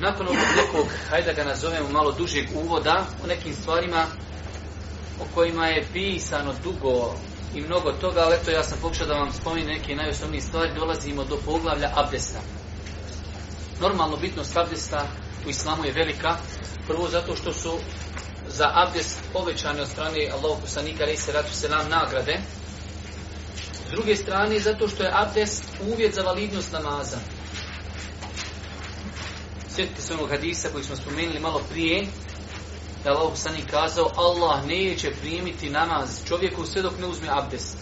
nakon ovog nekog, hajde da ga nazovemo malo dužeg uvoda, o nekim stvarima o kojima je pisano dugo i mnogo toga, ali eto ja sam pokušao da vam spominjem neke najosnovnije stvari, dolazimo do poglavlja abdesta. Normalno bitnost abdesta u islamu je velika, prvo zato što su za abdest povećane od strane Allahu poslanika se se selam nagrade. S druge strane zato što je abdest uvjet za validnost namaza sjetite se onog hadisa koji smo spomenuli malo prije, da je Allah kazao, Allah neće primiti namaz čovjeku sve dok ne uzme abdest.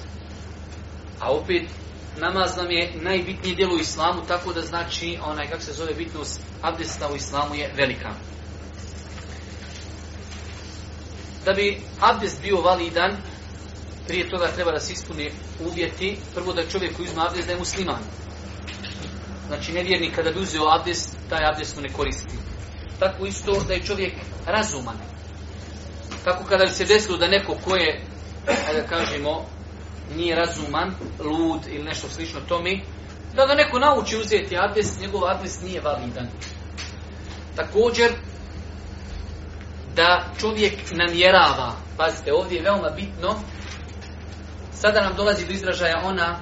A opet, namaz nam je najbitnije djelo u islamu, tako da znači, onaj, kako se zove, bitnost abdesta u islamu je velika. Da bi abdest bio validan, prije toga treba da se ispune uvjeti, prvo da čovjek koji uzme abdest da je musliman znači nevjernik kada bi uzeo abdest, taj abdest mu ne koristi. Tako isto da je čovjek razuman. Tako kada bi se desilo da neko ko je, da kažemo, nije razuman, lud ili nešto slično tome, da ga neko nauči uzeti abdest, njegov abdest nije validan. Također, da čovjek namjerava, pazite, ovdje je veoma bitno, sada nam dolazi do izražaja ona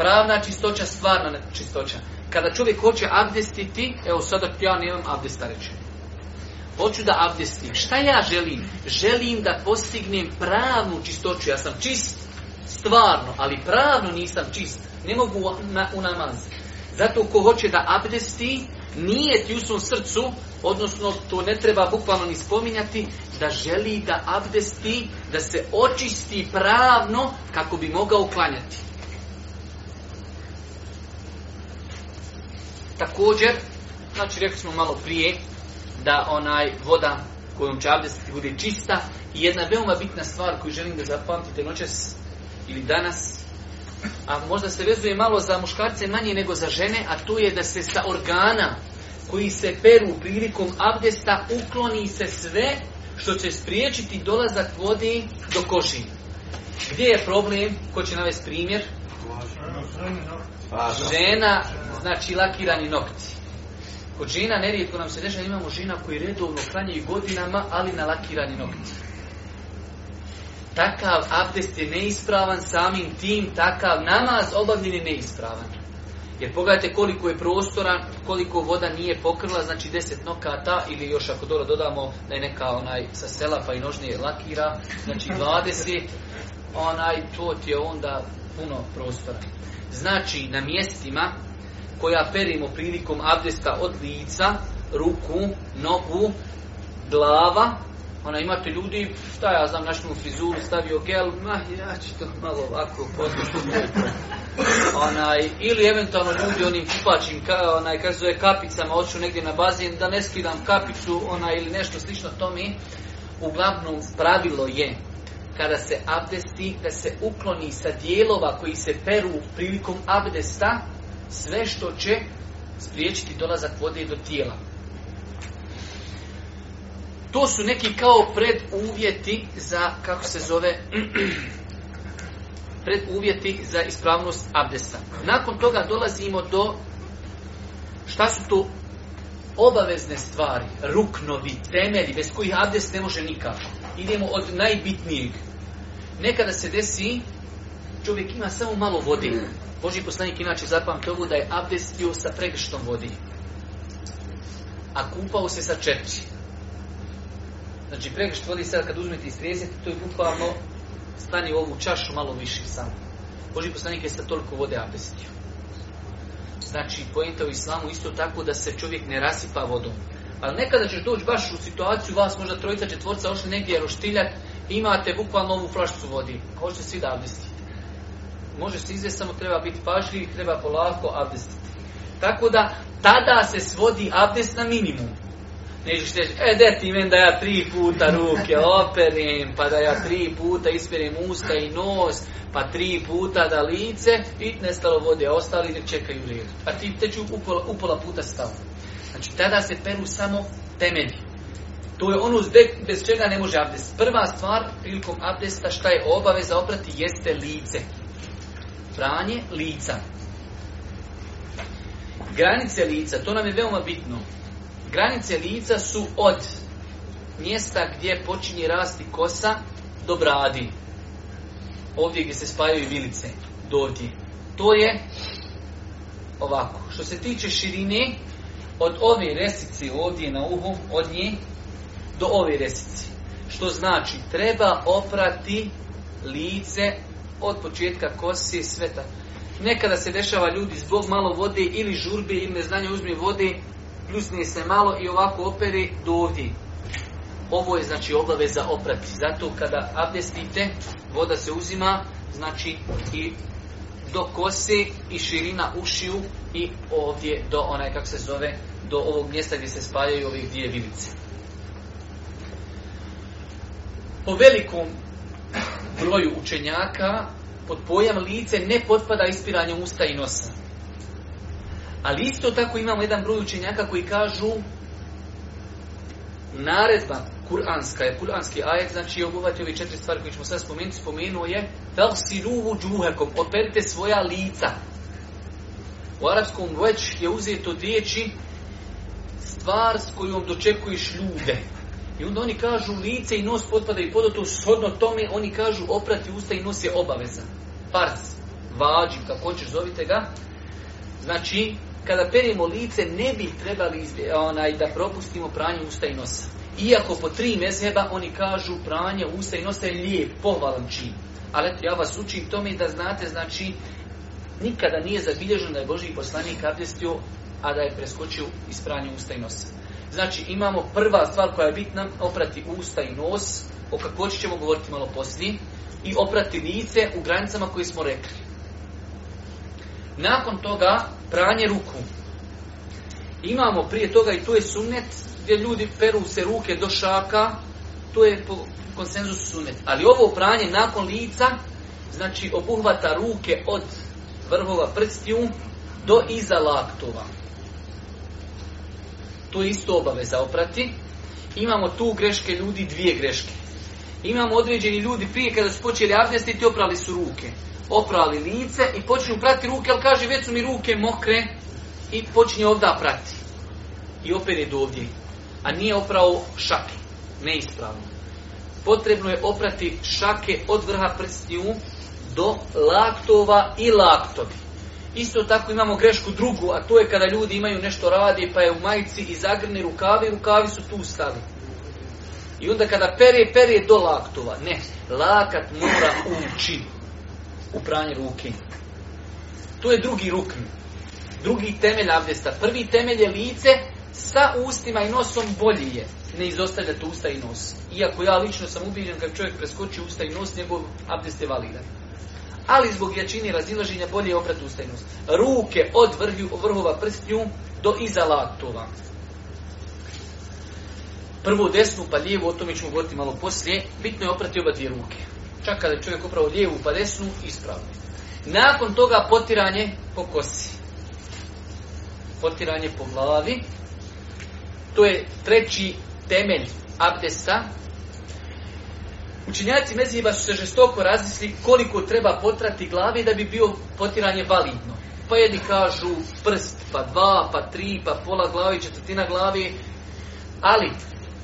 Pravna čistoća, stvarna čistoća. Kada čovjek hoće abdestiti, evo sada ja nemam abdesta reći. Hoću da abdestim. Šta ja želim? Želim da postignem pravnu čistoću. Ja sam čist, stvarno, ali pravno nisam čist. Ne mogu na, u namaz. Zato ko hoće da abdesti, nije ti u svom srcu, odnosno to ne treba bukvalno ni spominjati, da želi da abdesti, da se očisti pravno kako bi mogao klanjati. Također, znači rekli smo malo prije, da onaj voda kojom će abdestiti bude čista i jedna veoma bitna stvar koju želim da zapamtite noćas ili danas, a možda se vezuje malo za muškarce manje nego za žene, a to je da se sa organa koji se peru prilikom abdesta ukloni se sve što će spriječiti dolazak vodi do koši. Gdje je problem? Ko će navesti primjer? Pa žena znači lakirani nokti. Kod žena nerijetko nam se dešava imamo žena koji redovno klanjaju godinama, ali na lakirani nokti. Takav abdest je neispravan, samim tim takav namaz obavljen je neispravan. Jer pogledajte koliko je prostora, koliko voda nije pokrila, znači deset nokata ili još ako dobro dodamo da je neka onaj sa sela pa i nožnije lakira, znači 20, onaj to ti je onda puno prostora znači na mjestima koja perimo prilikom abdesta od lica, ruku, nogu, glava, ona imate ljudi, šta ja znam, našli frizuru, stavio gel, ma ja ću to malo ovako onaj, ili eventualno ljudi onim kupačim, ka, onaj, kako zove, kapicama, oću negdje na bazin, da ne skidam kapicu, onaj, ili nešto slično to mi Uglavnom, pravilo je kada se abdesti, da se ukloni sa dijelova koji se peru prilikom abdesta, sve što će spriječiti dolazak vode do tijela. To su neki kao preduvjeti za, kako se zove, preduvjeti za ispravnost abdesta. Nakon toga dolazimo do, šta su to obavezne stvari, ruknovi, temelji, bez kojih abdest ne može nikako. Idemo od najbitnijeg, Nekada se desi, čovjek ima samo malo vode. Boži poslanik inače zapamte to da je abdestio sa pregrštom vodi. A kupao se sa četiri. Znači pregršt vodi sad kad uzmete i to je bukvalno stani u ovu čašu malo više samo. Boži poslanik je sa toliko vode abdestio. Znači, pojenta u islamu isto tako da se čovjek ne rasipa vodom. Ali nekada ćeš doći baš u situaciju, vas možda trojica, četvorca, ošli negdje roštiljat, imate bukvalno ovu flašicu vodi, možete svi da abdestite. Može se izvesti, samo treba biti pažljiv i treba polako abdestiti. Tako da, tada se svodi abdest na minimum. Nećeš reći, e, de men da ja tri puta ruke operim, pa da ja tri puta ispirem usta i nos, pa tri puta da lice i nestalo vode, a ostali ne čekaju red. A ti ću upola, upola puta stavu. Znači, tada se peru samo temelji. To je ono bez čega ne može abdest. Prva stvar prilikom abdesta šta je obaveza oprati jeste lice. Pranje lica. Granice lica, to nam je veoma bitno. Granice lica su od mjesta gdje počinje rasti kosa do bradi. Ovdje gdje se spajaju vilice, do To je ovako. Što se tiče širine, od ove resice ovdje na uhu, od nje do ove resici. Što znači, treba oprati lice od početka kose sveta. Nekada se dešava ljudi zbog malo vode ili žurbe ili neznanja uzme vode, pljusne se malo i ovako opere do ovdje. Ovo je znači obaveza oprati. Zato kada abdestite, voda se uzima, znači i do kose i širina ušiju i ovdje do onaj, kako se zove, do ovog mjesta gdje se spajaju ovih dvije vilice po velikom broju učenjaka pod pojam lice ne potpada ispiranje usta i nosa. Ali isto tako imamo jedan broj učenjaka koji kažu naredba kuranska je, kuranski ajet, znači je obuhvatio ove četiri stvari koje ćemo sad spomenuti, spomenuo je Tagsiluhu džuhekom, operite svoja lica. U arapskom već je uzeto riječi stvar s kojom dočekuješ ljude. I onda oni kažu lice i nos potpadaju i to, shodno tome oni kažu oprati usta i nos je obaveza. Pars, vađim, kako hoćeš zovite ga. Znači, kada perimo lice ne bi trebali onaj, da propustimo pranje usta i nosa. Iako po tri mezheba oni kažu pranje usta i nosa je lijep, pohvalan čin. Ali ja vas učim tome da znate, znači, nikada nije zabilježeno da je Boži poslanik abdestio, a da je preskočio iz usta i nosa. Znači imamo prva stvar koja je bitna, oprati usta i nos, o kako ćemo govoriti malo poslije, i oprati lice u granicama koje smo rekli. Nakon toga pranje ruku. Imamo prije toga i tu je sunnet gdje ljudi peru se ruke do šaka, to je po konsenzusu Ali ovo pranje nakon lica, znači obuhvata ruke od vrhova prstiju do iza laktova. To je isto obaveza oprati. Imamo tu greške ljudi, dvije greške. Imamo određeni ljudi prije kada su počeli abdestiti, oprali su ruke. Oprali lice i počinju prati ruke, ali kaže već su mi ruke mokre i počinje ovda prati. I opet je do ovdje. A nije oprao šake. Neispravno. Potrebno je oprati šake od vrha prstiju do laktova i laktovi. Isto tako imamo grešku drugu, a to je kada ljudi imaju nešto radi, pa je u majici i zagrne rukavi, i rukavi su tu stali. I onda kada perje, perje do laktova. Ne, lakat mora ući u pranje ruke. To je drugi ruk, Drugi temelj abdesta. Prvi temelj je lice sa ustima i nosom bolji je. Ne izostavljate usta i nos. Iako ja lično sam ubiđen kad čovjek preskoči usta i nos, nego abdest je validan ali zbog jačine razilaženja bolje oprat ustajnost. Ruke od vrhu, vrhova prstnju do iza latova. Prvo desnu pa lijevu, o tome ćemo govoriti malo poslije, bitno je oprati oba dvije ruke. Čak kada je čovjek upravo lijevu pa desnu, ispravno. Nakon toga potiranje po kosi. Potiranje po glavi. To je treći temelj abdesta, Učinjaci meziba su se žestoko razmisli koliko treba potrati glavi da bi bio potiranje validno. Pa jedni kažu prst, pa dva, pa tri, pa pola glavi, četvrtina glavi. Ali,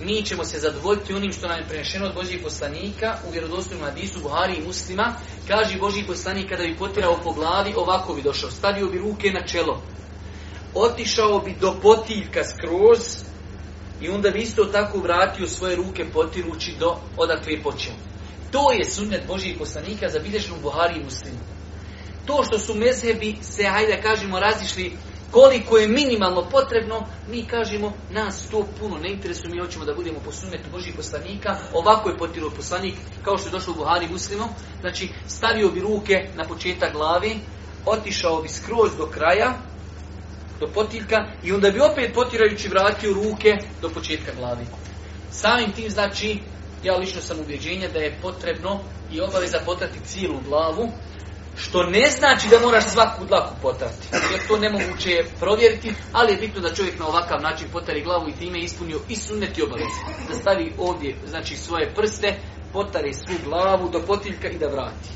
mi ćemo se zadovoljiti onim što nam je prenešeno od Božih poslanika u vjerodostojnom Adisu Buhari i muslima. Kaže Božji poslanik kada bi potirao po glavi, ovako bi došao. Stavio bi ruke na čelo. Otišao bi do potiljka skroz, i onda bi isto tako vratio svoje ruke potirući do odakle je počeo. To je sunnet Božjih poslanika za u Buhari i muslimu. To što su mezhebi se, hajde kažemo, razišli koliko je minimalno potrebno, mi kažemo, nas to puno ne interesuje, mi hoćemo da budemo po sunnetu Božih poslanika, ovako je potirao poslanik, kao što je došlo u Buhari Muslimu. znači stavio bi ruke na početak glavi, otišao bi skroz do kraja, do potiljka i onda bi opet potirajući vratio ruke do početka glavi. Samim tim znači, ja lično sam ubjeđenja da je potrebno i obaveza potrati cijelu glavu, što ne znači da moraš svaku dlaku potrati, jer to nemoguće je provjeriti, ali je bitno da čovjek na ovakav način potari glavu i time ispunio i sunnet i Da stavi ovdje, znači svoje prste, potari svu glavu do potiljka i da vrati.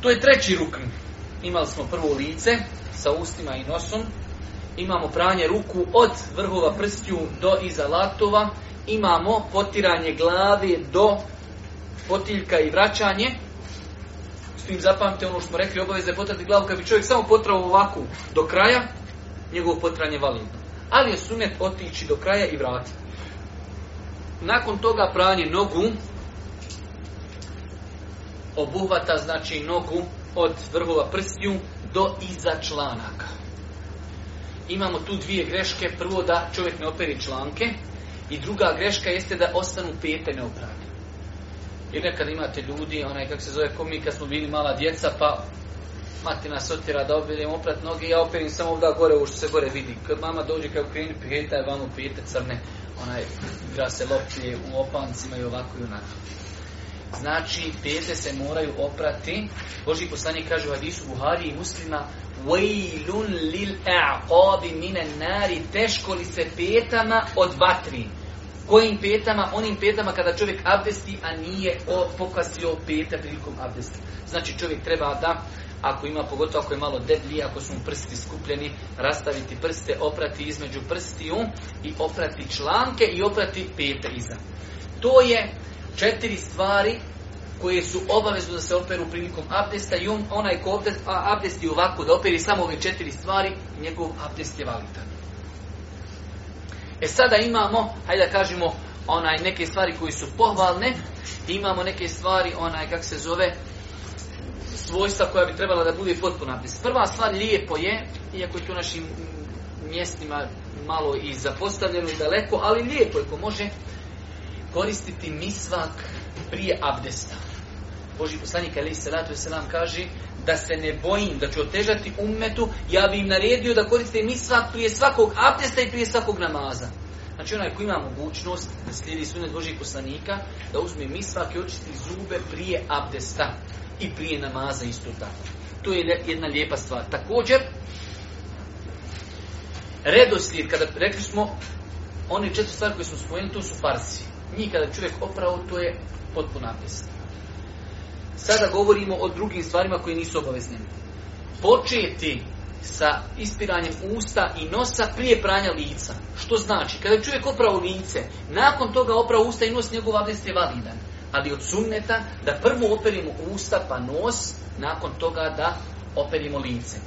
To je treći rukn. Imali smo prvo lice, sa ustima i nosom, imamo pranje ruku od vrhova prstiju do iza latova, imamo potiranje glave do potiljka i vraćanje, s tim zapamte ono što smo rekli, obaveza je potrati glavu, kad bi čovjek samo potrao ovako do kraja, njegovo potranje validno. Ali je sunet otići do kraja i vratiti. Nakon toga pranje nogu obuhvata znači nogu od vrhova prstiju do iza članaka. Imamo tu dvije greške. Prvo da čovjek ne operi članke i druga greška jeste da ostanu pete neopravljene. Jer nekad imate ljudi, onaj kako se zove komika, smo bili mala djeca, pa matina nas otjera da obiljem oprat noge, ja operim samo ovdje gore, ovo što se gore vidi. Kad mama dođe kao kreni prijeta je vamo pijete crne, onaj gra se loptije u opancima i ovako i onako. Znači, pete se moraju oprati. Boži poslanik kaže u hadisu Buhari i muslima Vejlun lil mine Teško li se petama od vatri? Kojim petama? Onim petama kada čovjek abdesti, a nije pokasio peta prilikom abdesti. Znači, čovjek treba da ako ima, pogotovo ako je malo deblji, ako su mu prsti skupljeni, rastaviti prste, oprati između prstiju i oprati članke i oprati pete iza. To je četiri stvari koje su obavezno da se operu prilikom abdesta i onaj ko opet a abdesti ovako da operi samo ove četiri stvari, njegov abdest je validan. E sada imamo, hajde da kažemo, onaj neke stvari koje su pohvalne, imamo neke stvari, onaj kak se zove, svojstva koja bi trebala da bude potpuna abdest. Prva stvar lijepo je, iako je tu našim mjestima malo i zapostavljeno i daleko, ali lijepo je ko može koristiti misvak prije abdesta. Boži poslanik Ali salatu kaže da se ne bojim, da ću otežati ummetu, ja bi im naredio da koriste misvak prije svakog abdesta i prije svakog namaza. Znači onaj koji ima mogućnost da slijedi sunet Božih poslanika, da uzme misvak i očisti zube prije abdesta i prije namaza isto tako. To je jedna lijepa stvar. Također, redoslijed, kada rekli smo, one četiri stvari koje smo spojeni to su farsi njih kada čovjek oprao, to je potpuno abdest. Sada govorimo o drugim stvarima koje nisu obavezne. Početi sa ispiranjem usta i nosa prije pranja lica. Što znači? Kada čovjek oprao lice, nakon toga oprao usta i nos, njegov abdest je validan. Ali od sumneta da prvo operimo usta pa nos, nakon toga da operimo lice.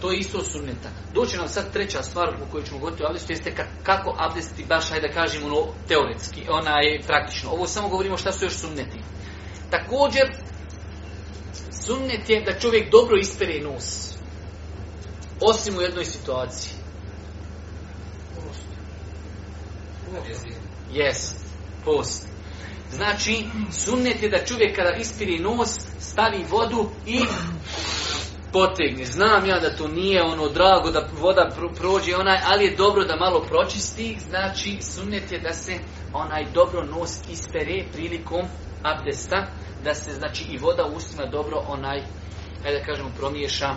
To je isto sunneta. Doći nam sad treća stvar u kojoj ćemo govoriti o abdestu, jeste kako abdestiti baš, ajde da kažem, ono, teoretski, je praktično. Ovo samo govorimo šta su još sunneti. Također, sunnet je da čovjek dobro ispere nos. Osim u jednoj situaciji. Yes. post. Znači, sunnet je da čovjek kada ispiri nos, stavi vodu i potegni. Znam ja da to nije ono drago da voda prođe onaj, ali je dobro da malo pročisti. Znači, sunet je da se onaj dobro nos ispere prilikom abdesta, da se znači i voda u dobro onaj, ajde da kažemo, promiješa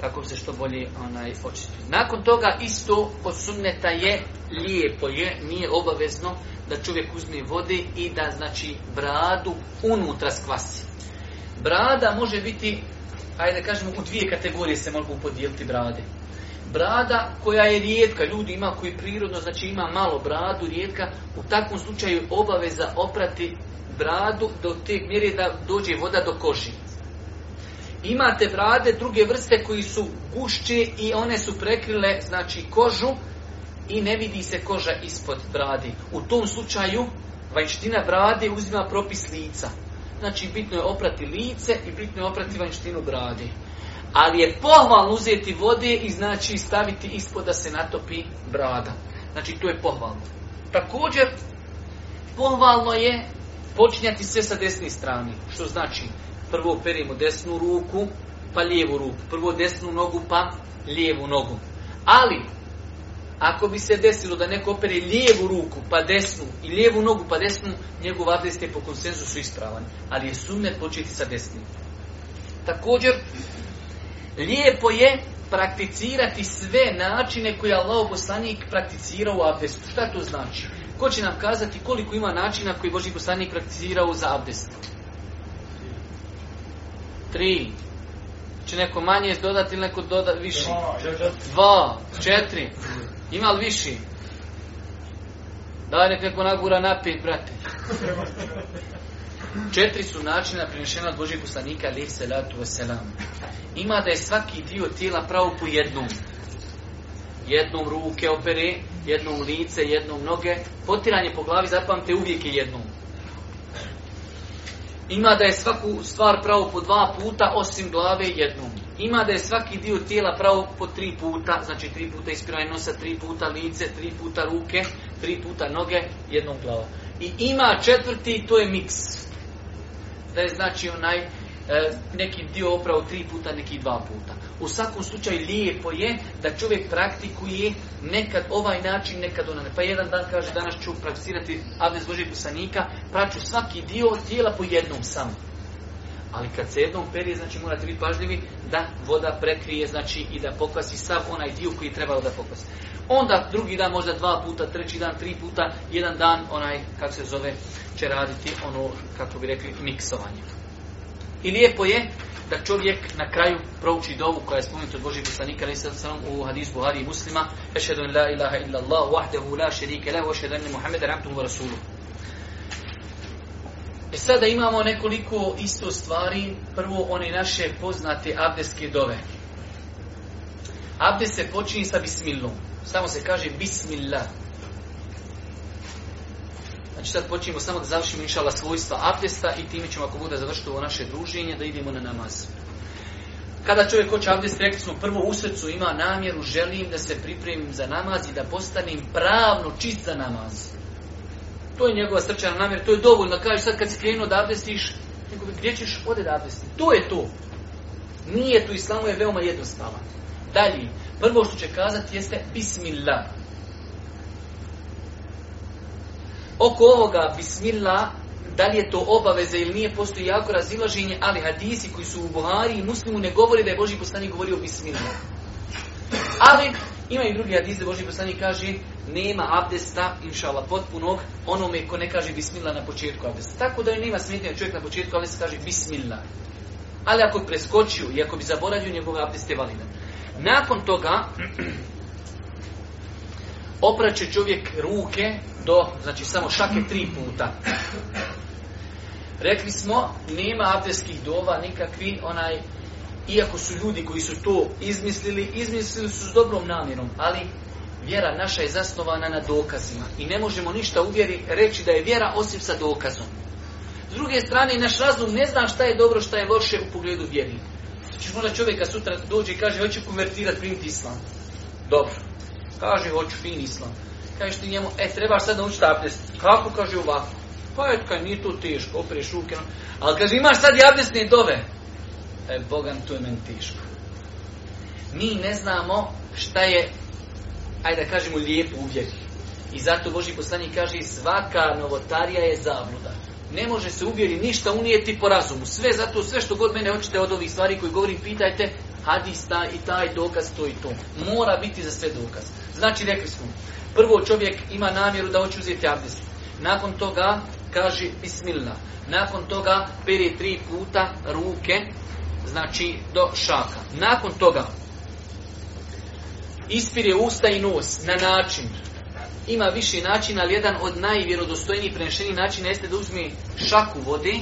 kako se što bolje onaj očisti. Nakon toga isto od sunneta je lijepo je, nije obavezno da čovjek uzme vode i da znači bradu unutra skvasi. Brada može biti ajde kažemo, u dvije kategorije se mogu podijeliti brade. Brada koja je rijetka, ljudi ima koji prirodno, znači ima malo bradu, rijetka, u takvom slučaju obaveza oprati bradu do te mjere da dođe voda do koži. Imate brade druge vrste koji su gušće i one su prekrile, znači kožu, i ne vidi se koža ispod bradi. U tom slučaju vanština brade uzima propis lica znači bitno je oprati lice i bitno je oprati vanjštinu bradi. Ali je pohvalno uzeti vode i znači staviti ispod da se natopi brada. Znači to je pohvalno. Također, pohvalno je počinjati sve sa desne strane. Što znači, prvo perimo desnu ruku, pa lijevu ruku. Prvo desnu nogu, pa lijevu nogu. Ali, ako bi se desilo da neko opere lijevu ruku pa desnu i lijevu nogu pa desnu, njegov abdest je po konsenzusu ispravan. Ali je sumne početi sa desnim. Također, lijepo je prakticirati sve načine koje Allah poslanik prakticirao u abdestu. Šta to znači? Ko će nam kazati koliko ima načina koji Boži poslanik prakticirao za abdest? Tri. Će neko manje dodati ili neko dodati više? Dva. Četiri. Ima li viši? Daj nek neko nagura napijet, brate. Četiri su načina prinešena od Božih poslanika, ali se latu veselam. Ima da je svaki dio tijela pravo po jednom. Jednom ruke opere, jednom lice, jednom noge. Potiranje po glavi, zapamte, uvijek je jednom. Ima da je svaku stvar pravo po dva puta, osim glave jednom ima da je svaki dio tijela pravo po tri puta, znači tri puta ispiranje nosa, tri puta lice, tri puta ruke, tri puta noge, jednom glava. I ima četvrti, to je miks. Da je znači onaj e, neki dio opravo tri puta, neki dva puta. U svakom slučaju lijepo je da čovjek praktikuje nekad ovaj način, nekad onaj. Pa jedan dan kaže danas ću prakticirati abdest Božeg kusanika, praću svaki dio tijela po jednom samom. Ali kad se jednom perije, znači morate biti pažljivi da voda prekrije, znači i da pokvasi sav onaj dio koji je trebalo da pokvasi. Onda drugi dan, možda dva puta, treći dan, tri puta, jedan dan onaj, kako se zove, će raditi ono, kako bi rekli, miksovanje. I lijepo je da čovjek na kraju prouči dovu koja je spomenuta od Božih poslanika u hadisu Buhari i Muslima, ešhedu la ilaha illa Allah, wahdehu la šerike la E sada imamo nekoliko isto stvari. Prvo, one naše poznate abdeske dove. Abdes se počinje sa bismilom. Samo se kaže bismillah. Znači sad počinjemo samo da završimo inšala svojstva abdesta i time ćemo ako bude završiti ovo naše druženje da idemo na namaz. Kada čovjek hoće abdest, rekli smo prvo u srcu ima namjeru, želim da se pripremim za namaz i da postanem pravno čist za namaz to je njegova srčana namjer, to je dovoljno. Kaže sad kad si krenuo da abdestiš, nego gdje ćeš ode da To je to. Nije tu islamu je veoma jednostavan. Dalje, prvo što će kazati jeste Bismillah. Oko ovoga Bismillah, da li je to obaveza ili nije, postoji jako razilaženje, ali hadisi koji su u Buhari i muslimu ne govori da je Boži poslanik govorio Bismillah. Ali ima i drugi hadis Boži poslanik kaže nema abdesta, inšala, potpunog onome ko ne kaže bismila na početku abdesta. Tako da je nema smetnja čovjek na početku ali se kaže bismila. Ali ako preskoči preskočio i ako bi zaboravio njegov abdest je Nakon toga opraće čovjek ruke do, znači samo šake tri puta. Rekli smo, nema abdeskih dova nikakvi, onaj iako su ljudi koji su to izmislili, izmislili su s dobrom namjerom, ali vjera naša je zasnovana na dokazima i ne možemo ništa uvjeri reći da je vjera osim sa dokazom. S druge strane, naš razum ne zna šta je dobro, šta je loše u pogledu vjeri. Znači, možda čovjeka sutra dođe i kaže, hoću konvertirati, primiti islam. Dobro. Kaže, hoću fin islam. Kažeš ti njemu, e, trebaš sad naučiti abdest. Kako? Kaže ovako. Pa etka, kaj nije to teško, opereš ruke. Ali kaže, imaš sad i abdestne dove e, Bogan tu je meni tiško. Mi ne znamo šta je, ajde da kažemo, lijepo uvjeri. I zato Boži poslanik kaže svaka novotarija je zabluda. Ne može se uvjeri ništa unijeti po razumu. Sve zato, sve što god mene hoćete od ovih stvari koji govorim, pitajte hadis i taj dokaz to i to. Mora biti za sve dokaz. Znači, rekli smo, prvo čovjek ima namjeru da hoće uzeti abdest. Nakon toga kaže bismillah. Nakon toga pere tri puta ruke znači do šaka. Nakon toga ispire usta i nos na način ima više načina, ali jedan od najvjerodostojnijih prenešenih načina jeste da uzme šaku vode,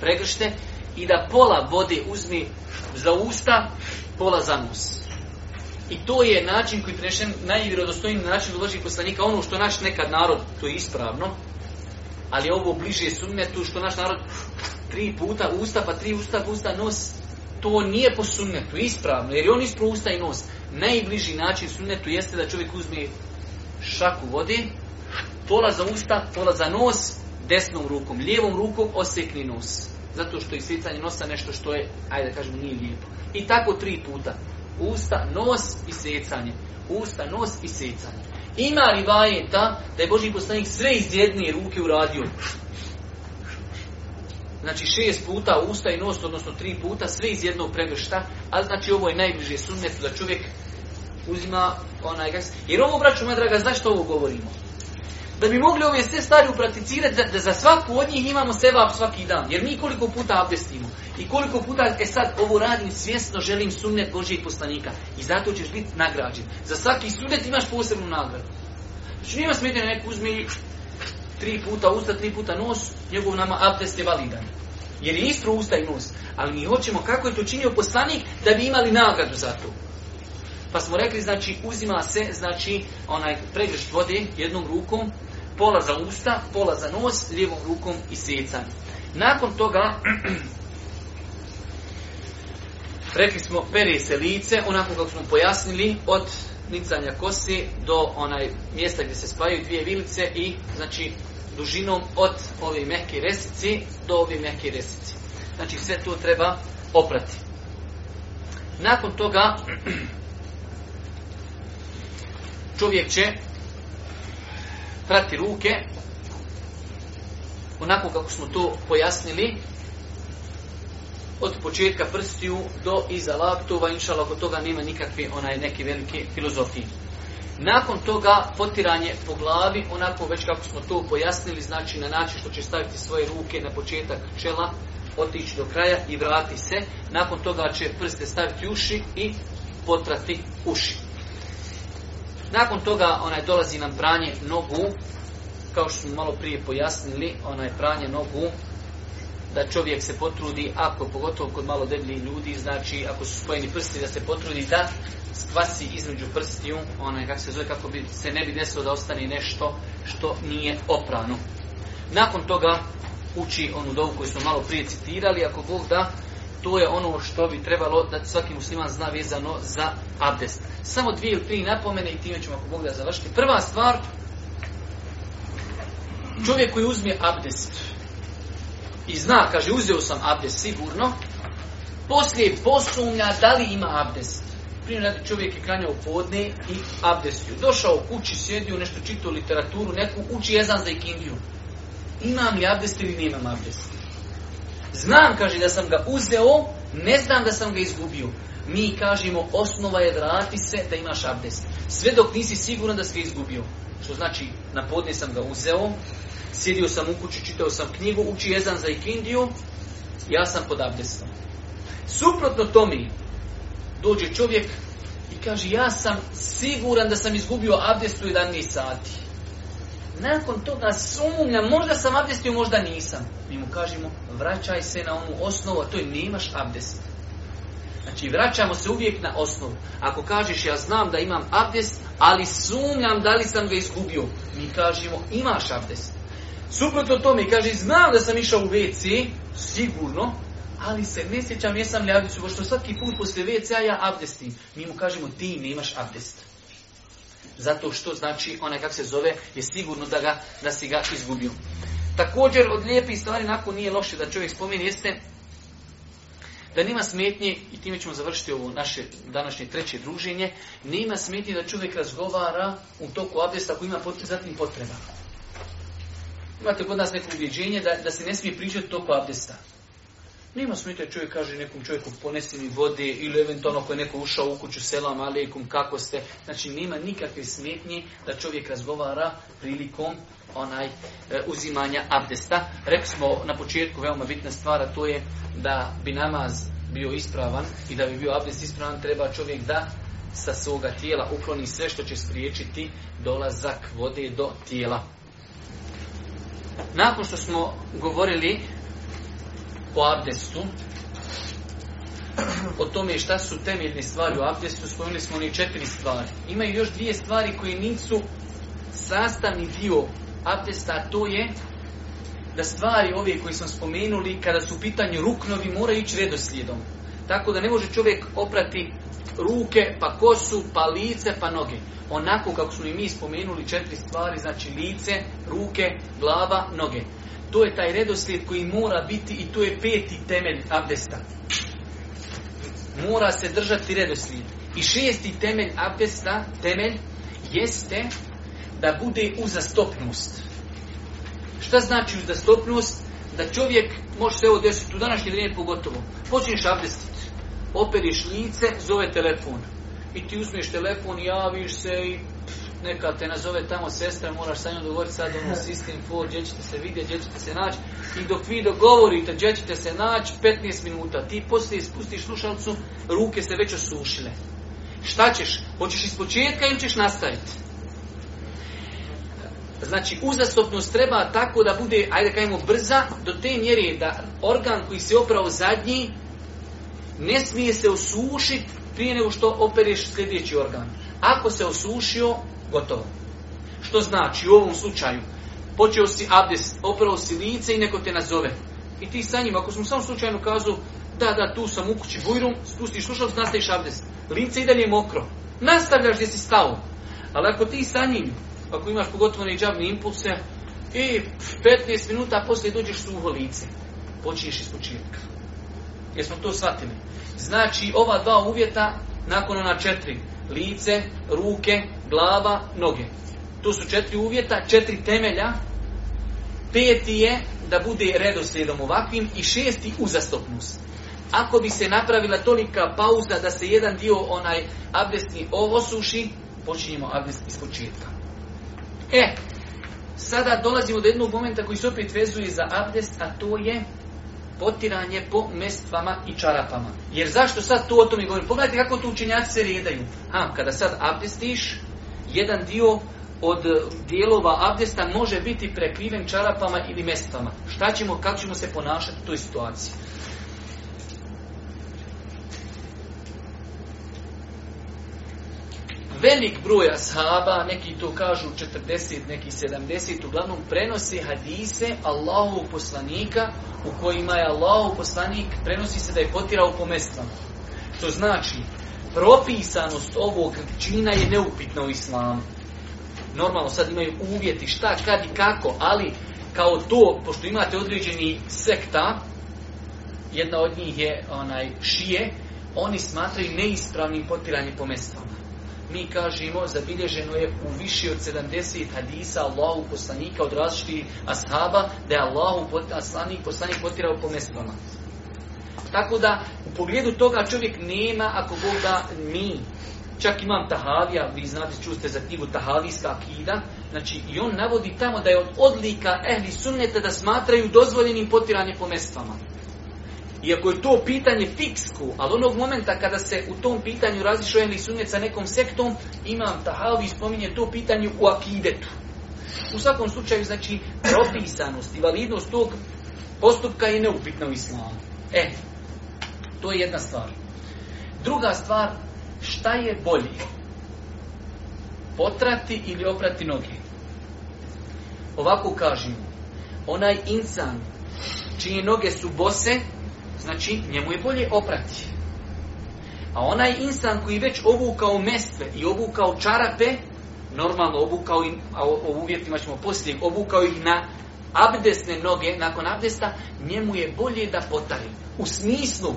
pregršte, i da pola vode uzmi za usta, pola za nos. I to je način koji je najvjerodostojniji način uloži poslanika, ono što naš nekad narod, to je ispravno, ali ovo bliže sunnetu što naš narod tri puta usta, pa tri usta, pa usta, nos. To nije po sunnetu, ispravno, jer je on ispro usta i nos. Najbliži način sunnetu jeste da čovjek uzme šaku vode, pola za usta, pola za nos, desnom rukom, lijevom rukom osekni nos. Zato što je isticanje nosa nešto što je, ajde da kažemo, nije lijepo. I tako tri puta. Usta, nos i secanje. Usta, nos i secanje. Ima rivajeta da je Boži poslanik sve iz jedne ruke uradio. Znači šest puta usta i nos, odnosno tri puta, sve iz jednog pregršta, ali znači ovo je najbliže sunnetu da čovjek uzima onaj gas. Jer ovo, braću moja draga, zašto ovo govorimo? da bi mogli ove sve stvari upraticirati da, da za svaku od njih imamo sevap svaki dan. Jer mi koliko puta abdestimo i koliko puta, e sad, ovo radim svjesno, želim sunnet Božijeg poslanika. I zato ćeš biti nagrađen. Za svaki sunnet imaš posebnu nagradu. Znači nima smetnje neko uzmi tri puta usta, tri puta nos, njegov nama abdest je validan. Jer je istro usta i nos. Ali mi hoćemo kako je to činio poslanik da bi imali nagradu za to. Pa smo rekli, znači, uzima se, znači, onaj pregršt vode jednom rukom, pola za usta, pola za nos, lijevom rukom i secanje. Nakon toga, rekli smo, peri se lice, onako kako smo pojasnili, od nicanja kosi do onaj mjesta gdje se spajaju dvije vilice i, znači, dužinom od ove mehke resici do ove mehke resici. Znači, sve to treba oprati. Nakon toga, čovjek će prati ruke, onako kako smo to pojasnili, od početka prstiju do iza laptova, inšala oko toga nema nikakve onaj neke velike filozofije. Nakon toga potiranje po glavi, onako već kako smo to pojasnili, znači na način što će staviti svoje ruke na početak čela, otići do kraja i vrati se. Nakon toga će prste staviti uši i potrati uši. Nakon toga onaj dolazi nam pranje nogu, kao što smo malo prije pojasnili, onaj pranje nogu da čovjek se potrudi, ako pogotovo kod malo debljih ljudi, znači ako su spojeni prsti, da se potrudi da skvasi između prstiju, onaj kako se zove, kako bi se ne bi desilo da ostane nešto što nije oprano. Nakon toga uči onu dovu koju smo malo prije citirali, ako Bog da, to je ono što bi trebalo da svaki musliman zna vezano za abdest. Samo dvije ili tri napomene i time ćemo ako Bog da završiti. Prva stvar, čovjek koji uzme abdest i zna, kaže, uzeo sam abdest sigurno, poslije posumnja da li ima abdest. Primjer, čovjek je kranjao podne i abdestio. Došao u kući, sjedio, nešto čitao literaturu, neku uči jezan za ikindiju. Imam li abdest ili nemam abdest? Znam, kaže, da sam ga uzeo, ne znam da sam ga izgubio. Mi kažemo, osnova je vrati se da imaš abdest. Sve dok nisi siguran da si ga izgubio. Što znači, na podne sam ga uzeo, sjedio sam u kući, čitao sam knjigu, uči jezan za ikindiju, ja sam pod abdestom. Suprotno tome, dođe čovjek i kaže, ja sam siguran da sam izgubio abdest u 11 sati nakon toga sumnja, možda sam abdestio, možda nisam. Mi mu kažemo, vraćaj se na onu osnovu, a to je nemaš abdest. Znači, vraćamo se uvijek na osnovu. Ako kažeš, ja znam da imam abdest, ali sumnjam da li sam ga izgubio. Mi kažemo, imaš abdest. Suprotno tome, kaže, znam da sam išao u WC, sigurno, ali se ne sjećam, jesam li abdestio, što svaki put poslije WC-a ja abdestim. Mi mu kažemo, ti nemaš abdest. Zato što znači onaj kak se zove je sigurno da, ga, da si ga izgubio. Također od lijepih stvari nakon nije loše da čovjek spomeni jeste da nema smetnje, i time ćemo završiti ovo naše današnje treće druženje, nema smetnje da čovjek razgovara u toku abdesta ako ima zatim potreba. Imate kod nas neko uvjeđenje da, da se ne smije pričati u toku abdesta. Nema smeta čovjek kaže nekom čovjeku ponesi mi vode ili eventualno ako je neko ušao u kuću selam alejkum kako ste. Znači nema nikakve smetnje da čovjek razgovara prilikom onaj e, uzimanja abdesta. Rekli smo na početku veoma bitna stvar, a to je da bi namaz bio ispravan i da bi bio abdest ispravan treba čovjek da sa svoga tijela ukloni sve što će spriječiti dolazak vode do tijela. Nakon što smo govorili o abdestu. O tome šta su temeljne stvari u abdestu, spomenuli smo oni četiri stvari. Imaju još dvije stvari koje nisu sastavni dio abdesta, a to je da stvari ove koje smo spomenuli, kada su u pitanju ruknovi, moraju ići redoslijedom. Tako da ne može čovjek oprati ruke, pa kosu, pa lice, pa noge. Onako kako smo i mi spomenuli četiri stvari, znači lice, ruke, glava, noge. To je taj redoslijed koji mora biti i to je peti temelj abdesta. Mora se držati redoslijed. I šesti temelj abdesta, temelj, jeste da bude uzastopnost. Šta znači uzastopnost? Da čovjek, može se ovo desiti u današnje vrijeme pogotovo, počinješ abdestit. operiš lice, zove telefon. I ti uzmeš telefon, javiš se i neka te nazove tamo sestra, moraš sa njom dogovoriti sad ono sistem for, gdje ćete se vidjeti, gdje ćete se naći. I dok vi dogovorite gdje ćete se naći, 15 minuta, ti poslije ispustiš slušalcu, ruke se već osušile. Šta ćeš? Hoćeš iz početka ili ćeš nastaviti? Znači, uzastopnost treba tako da bude, ajde kažemo, brza, do te mjere da organ koji se oprao zadnji ne smije se osušiti prije nego što opereš sljedeći organ. Ako se osušio, Gotovo. Što znači u ovom slučaju? Počeo si abdes, opravo si lice i neko te nazove. I ti sa njim, ako smo samo slučajno kazu, da, da, tu sam u kući bujrum, spustiš slušao nastaviš abdes. Lice i dalje je mokro. Nastavljaš gdje si stao. Ali ako ti sa ako imaš pogotovo neđavne impulse, i 15 minuta poslije dođeš suho lice. Počinješ iz početka. Jesmo to shvatili? Znači, ova dva uvjeta, nakon ona četiri, lice, ruke, glava, noge. Tu su četiri uvjeta, četiri temelja. Peti je da bude redoslijedom ovakvim i šesti uzastopnost. Ako bi se napravila tolika pauza da se jedan dio onaj abdestni suši, počinjemo abdest iz početka. E, sada dolazimo do jednog momenta koji se opet vezuje za abdest, a to je potiranje po mestvama i čarapama. Jer zašto sad tu o tome govorim? Pogledajte kako tu učenjaci se redaju. A, kada sad abdestiš, jedan dio od dijelova abdesta može biti prekriven čarapama ili mestama. Šta ćemo, kako ćemo se ponašati u toj situaciji? Velik broj ashaba, neki to kažu 40, neki 70, uglavnom prenosi hadise Allahu poslanika u kojima je Allahov poslanik prenosi se da je potirao po mestama. To znači propisanost ovog čina je neupitna u islamu. Normalno sad imaju uvjeti šta, kad i kako, ali kao to, pošto imate određeni sekta, jedna od njih je onaj šije, oni smatraju neispravnim potiranje po Mi kažemo, zabilježeno je u više od 70 hadisa Allahu poslanika od različitih ashaba, da je Allahu poslanik, poslanik potirao po tako da u pogledu toga čovjek nema ako Bog da mi. Čak imam Tahavija, vi znate, čuste za knjigu Tahavijska akida, znači i on navodi tamo da je od odlika ehli sunnete da smatraju dozvoljenim potiranje po mestvama. Iako je to pitanje fiksku, ali onog momenta kada se u tom pitanju razišao ehli sunnet sa nekom sektom, imam Tahavi spominje to pitanje u akidetu. U svakom slučaju, znači, propisanost i validnost tog postupka je neupitna u islamu. E, to je jedna stvar. Druga stvar, šta je bolje? Potrati ili oprati noge? Ovako kažem, onaj insan čije noge su bose, znači njemu je bolje oprati. A onaj insan koji već obukao mestve i obukao čarape, normalno obukao, i a o, o uvjetima ćemo poslije, obukao ih na abdesne noge nakon abdesta, njemu je bolje da potari. U smislu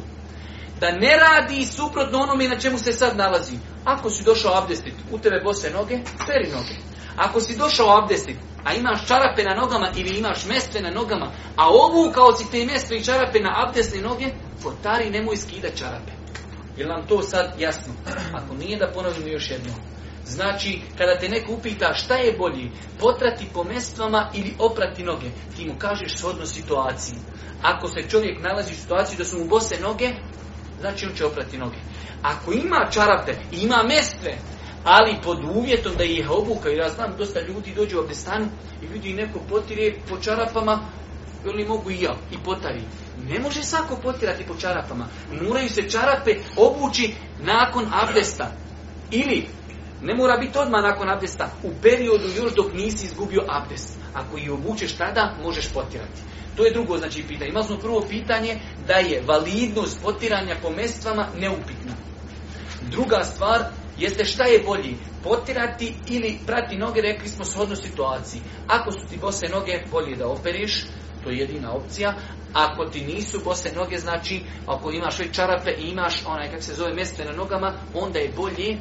da ne radi suprotno onome na čemu se sad nalazi. Ako si došao abdestit, u tebe bose noge, peri noge. Ako si došao abdestit, a imaš čarape na nogama ili imaš mestve na nogama, a kao si te mestve i čarape na abdestne noge, potari nemoj skida čarape. Je vam to sad jasno? Ako nije da ponovimo još jedno. Znači, kada te neko upita šta je bolji, potrati po mestvama ili oprati noge, ti mu kažeš shodno situaciji. Ako se čovjek nalazi u situaciji da su mu bose noge, znači on će oprati noge. Ako ima čarape, ima mestve, ali pod uvjetom da ih obuka, jer ja znam dosta ljudi dođu u stanu i ljudi neko potire po čarapama, oni mogu i ja, i potari. Ne može svako potirati po čarapama. Moraju se čarape obući nakon abdesta. Ili, ne mora biti odmah nakon abdesta, u periodu još dok nisi izgubio abdest. Ako ih obučeš tada, možeš potirati. To je drugo znači pitanje. Imali smo prvo pitanje da je validnost potiranja po mestvama neupitna. Druga stvar jeste šta je bolji, potirati ili prati noge, rekli smo shodno situaciji. Ako su ti bose noge, bolje da operiš, to je jedina opcija. Ako ti nisu bose noge, znači ako imaš već čarape i imaš onaj kak se zove mjesto na nogama, onda je bolje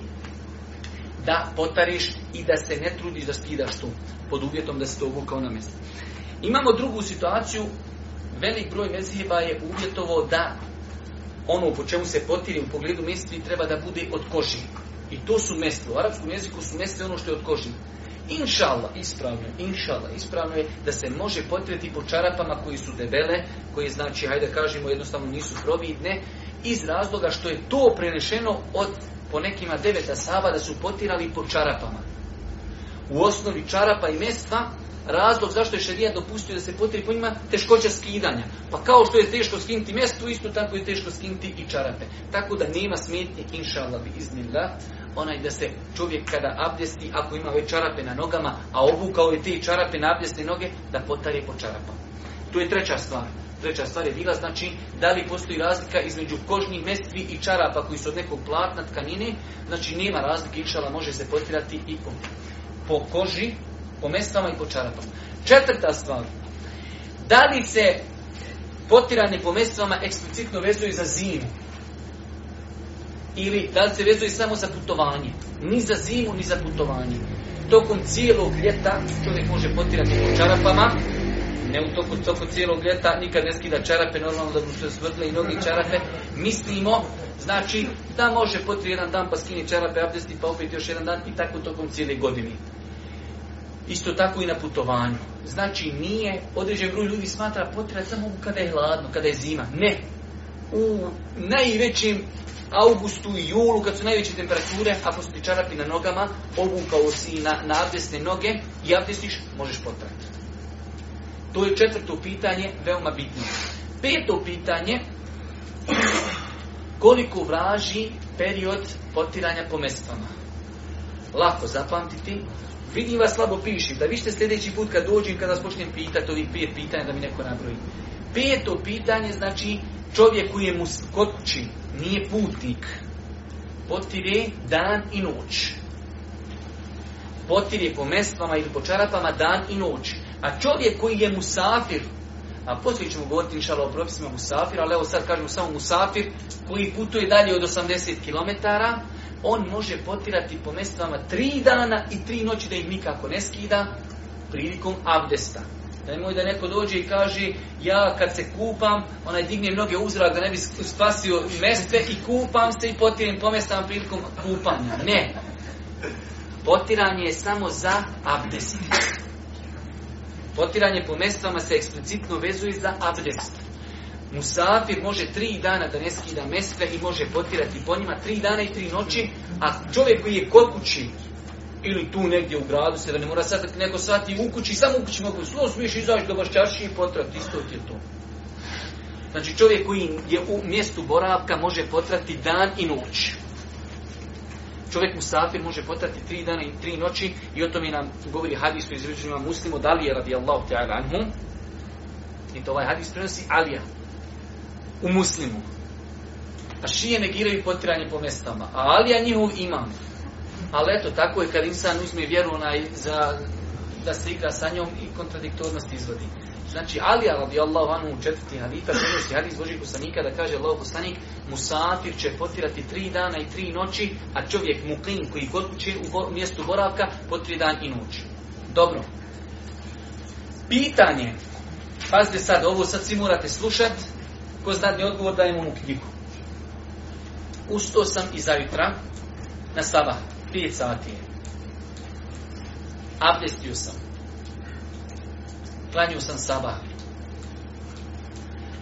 da potariš i da se ne trudiš da skidaš tu, pod uvjetom da se to uvukao na mjesto. Imamo drugu situaciju, velik broj mezheba je uvjetovo da ono po čemu se potiri u pogledu mestvi treba da bude od koži. I to su mestve. U arapskom jeziku su mestve ono što je od koži. Inšala, ispravno je, inšala, ispravno je da se može potreti po čarapama koji su debele, koji znači, hajde kažemo, jednostavno nisu providne, iz razloga što je to prenešeno od po nekima deveta sava da su potirali po čarapama. U osnovi čarapa i mestva razlog zašto je šarijat dopustio da se potiri po njima teškoća skidanja. Pa kao što je teško skinuti mjesto, isto tako je teško skinti i čarape. Tako da nema smetnje, inša Allah bi iznila, onaj da se čovjek kada abdesti, ako ima već čarape na nogama, a kao je te čarape na abdestne noge, da potarje po čarapama. To je treća stvar. Treća stvar je bila, znači, da li postoji razlika između kožnih mestvi i čarapa koji su od nekog platna tkanine, znači nema razlike, inšala može se potirati i po, po koži, po i po čarapama. Četvrta stvar, da li se potirane po mestvama eksplicitno vezuju za zimu? Ili da li se vezuju samo za putovanje? Ni za zimu, ni za putovanje. Tokom cijelog ljeta čovjek može potirati po čarapama, ne u toku, toku cijelog ljeta, nikad ne skida čarape, normalno da mu se svrtle i noge čarape, mislimo, znači da može potri jedan dan pa skini čarape, abdesti, pa opet još jedan dan i tako tokom cijele godine. Isto tako i na putovanju. Znači nije, određen broj ljudi smatra potreba samo kada je hladno, kada je zima. Ne. U najvećem augustu i julu, kad su najveće temperature, ako su ti čarapi na nogama, obukao si na, na abdesne noge i abdesniš, možeš potrati. To je četvrto pitanje, veoma bitno. Peto pitanje, koliko vraži period potiranja po mestvama? Lako zapamtiti, Vidim vas slabo pišim, da vi ste sljedeći put kad dođem, kada počnem pitati ovih pet pitanja da mi neko nabroji. Peto pitanje znači čovjek koji je mu kod nije putnik. Potire dan i noć. Potire po mestvama ili po čarapama dan i noć. A čovjek koji je musafir, a poslije ćemo govoriti inšalo o propisima musafira, ali evo sad kažemo samo musafir koji putuje dalje od 80 km, on može potirati po mestvama tri dana i tri noći da ih nikako ne skida prilikom abdesta. Nemoj da neko dođe i kaže ja kad se kupam, onaj digne mnoge uzrak da ne bi spasio mestve i kupam se i potiram po mestvama prilikom kupanja. Ne. Potiranje je samo za abdest. Potiranje po mestvama se eksplicitno vezuje za abdest. Musafir može tri dana da ne skida mesta i može potirati po njima tri dana i tri noći, a čovjek koji je kod kući ili tu negdje u gradu se da ne mora sad neko sati u kući, samo u kući mogu slo smiješ izaći do i potrati, isto ti je to. Znači čovjek koji je u mjestu boravka može potrati dan i noć. Čovjek musafir može potrati tri dana i tri noći i o tome nam govori hadis u muslimo da li je radijallahu ta'ala anhu. I to ovaj hadis prenosi Alija u muslimu. A šije negiraju potiranje po mestama. A Alija njihov imam. Ali eto, tako je kad insan uzme vjeru onaj za, da se igra sa njom i kontradiktornost izvodi. Znači, Alija Allahu anu u četvrti hadita se hadis Božih poslanika da kaže Allahu poslanik Musafir će potirati tri dana i tri noći, a čovjek muqin koji god će u mjestu boravka tri dan i noć. Dobro. Pitanje, pazite sad, ovo sad svi morate slušati, Ko znadni odgovor dajemo mu knjigu. Usto sam iza jutra na sabah, prije sati. Abdestio sam. Klanio sam sabah.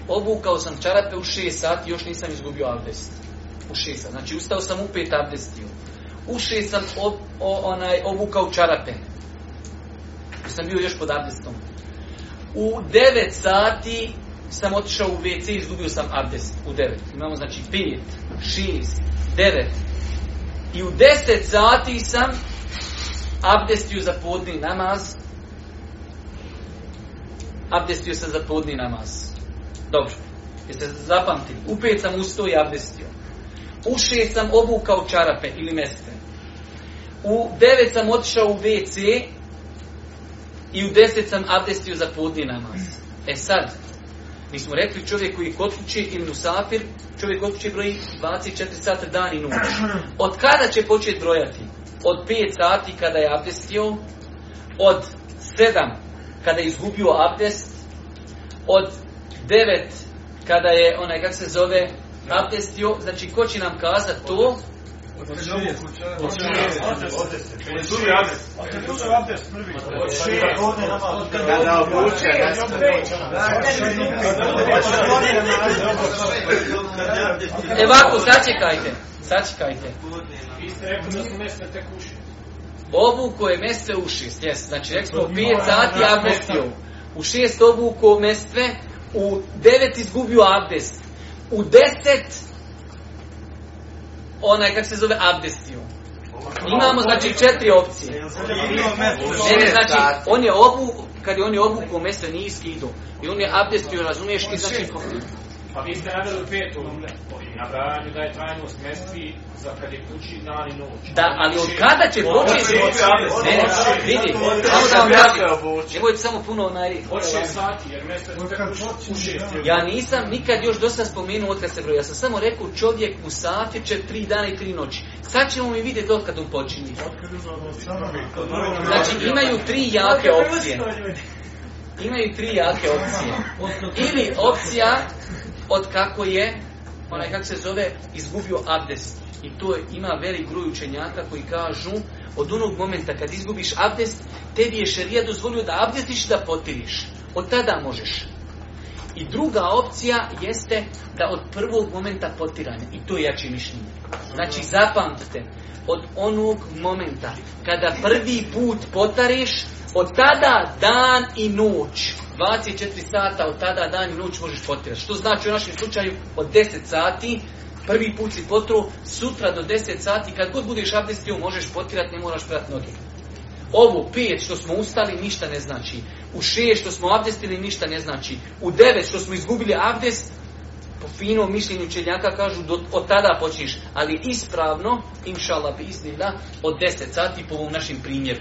Obukao sam čarape u 6 sati, još nisam izgubio abdest. U 6 sati. Znači ustao sam u 5 abdestio. U 6 sam ob, o, onaj, obukao čarape. sam bio još pod abdestom. U 9 sati sam otišao u WC i izgubio sam abdest u 9. Imamo znači 5, 6, 9. I u 10 sati sam abdestio za podni namaz. Abdestio sam za podni namaz. Dobro. Jeste zapamtili? U 5 sam ustao i abdestio. U 6 sam obukao čarape ili mestre. U 9 sam otišao u WC i u 10 sam abdestio za podni namaz. E sad, mi smo rekli čovjek koji kod kuće ili musafir, čovjek kod kuće broji 24 sata dan i noć. Od kada će početi brojati? Od 5 sati kada je abdestio, od 7 kada je izgubio abdest, od 9 kada je onaj, kak se zove, abdestio, znači ko će nam kazati to? E Od sačekajte. Sačekajte. Vi Obuko je uši. Jes, znači rekli 5 sati abdestio. U šest obuko mjestve. U devet izgubio abdest. U deset onaj, kak se zove, abdestiju. Imamo, znači, četiri opcije. Ne, ne, e, znači, on je obu, kad je on je obuku mjesto nije iskidao. I on je abdestio, razumiješ, i znači... Pa vi ste radili petu da je za kad je kući noć. Da, ali od kada će početi? Ne, ne, vidi, samo sam Evo Nemojte samo puno onaj... sati, jer Ja nisam nikad još dosta spomenuo od kad se broja. Ja sam samo rekao čovjek u sati će tri dana i tri noći. Sad ćemo mi vidjeti od kada on počinje. Znači imaju tri jake opcije. Imaju tri jake opcije. Ili opcija od kako je onaj kako se zove, izgubio abdest. I to ima velik gruj učenjaka koji kažu, od onog momenta kad izgubiš abdest, tebi je šerija dozvolio da abdestiš da potiriš. Od tada možeš. I druga opcija jeste da od prvog momenta potiranja, i to je jači mišljenje. Znači zapamtite, od onog momenta kada prvi put potariš, od tada dan i noć, 24 sata od tada dan i noć možeš potirati. Što znači u našem slučaju od 10 sati, prvi put si potru, sutra do 10 sati, kad god budeš abdestio možeš potirati, ne moraš prati noge. Ovo pet što smo ustali ništa ne znači. U šest što smo abdestili ništa ne znači. U devet što smo izgubili abdest, po finom mišljenju čeljaka kažu do, od tada počinješ. Ali ispravno, inšala bi iznila, od deset sati po ovom našem primjeru.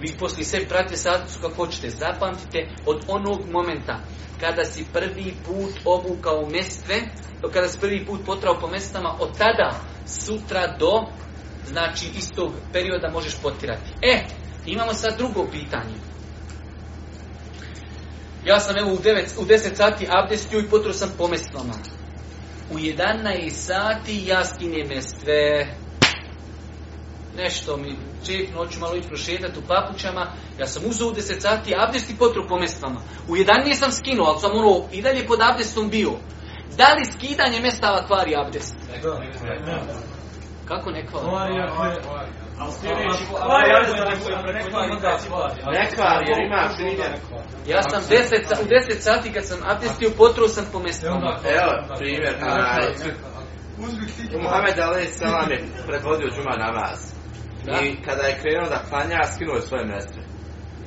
Vi poslije sve pratite su kako hoćete. Zapamtite od onog momenta kada si prvi put obukao mestve, kada si prvi put potrao po mestama, od tada sutra do, znači istog perioda možeš potirati. E, imamo sad drugo pitanje. Ja sam evo u, 9, u 10 sati abdestio i potro sam mestvama. U 11 sati ja skinem sve. Nešto mi ček, noću malo ići prošetati u papućama. Ja sam uzeo u 10 sati abdest i potro mestvama. U jedan sam skinuo, ali sam ono i dalje pod abdestom bio. Da li skidanje mestava tvari abdest? Kako ne Nekvar, jer ima primjer. Ja sam deset, u deset sati kad sam abdestio, potruo sam po mjestu. Evo, primjer. Muhammed Ali Salam je predvodio džuma namaz. I kada je krenuo da klanja, skinuo je svoje mestre.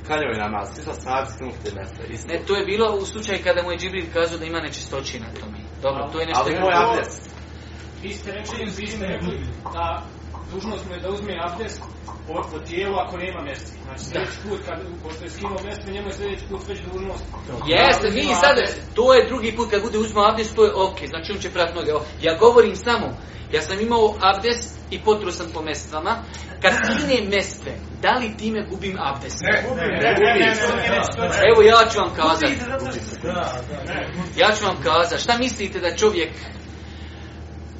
Klanjao je namaz, svi sa snabi skinuo te mestre. Ne, to je bilo u slučaju kada mu je Džibril kazao da ima nečistoći na tome. Dobro, to je nešto... Ali moj abdest. Vi ste rekli, vi ste rekli da dužnost mu je da uzme abdest po, tijelu ako nema mjesta. Znači sljedeći put, kad, pošto je skinuo mjesto, njemu je sljedeći put već dužnost. Jeste, vi sad, to je drugi put kad bude uzmao abdest, to je ok, znači on će prati noge. Ja govorim samo, ja sam imao abdest i potruo sam po mestvama. Kad nije mestve, da li time gubim abdest? Ne, Evo ja ću vam kazati. Ja ću vam kazati. Šta mislite da čovjek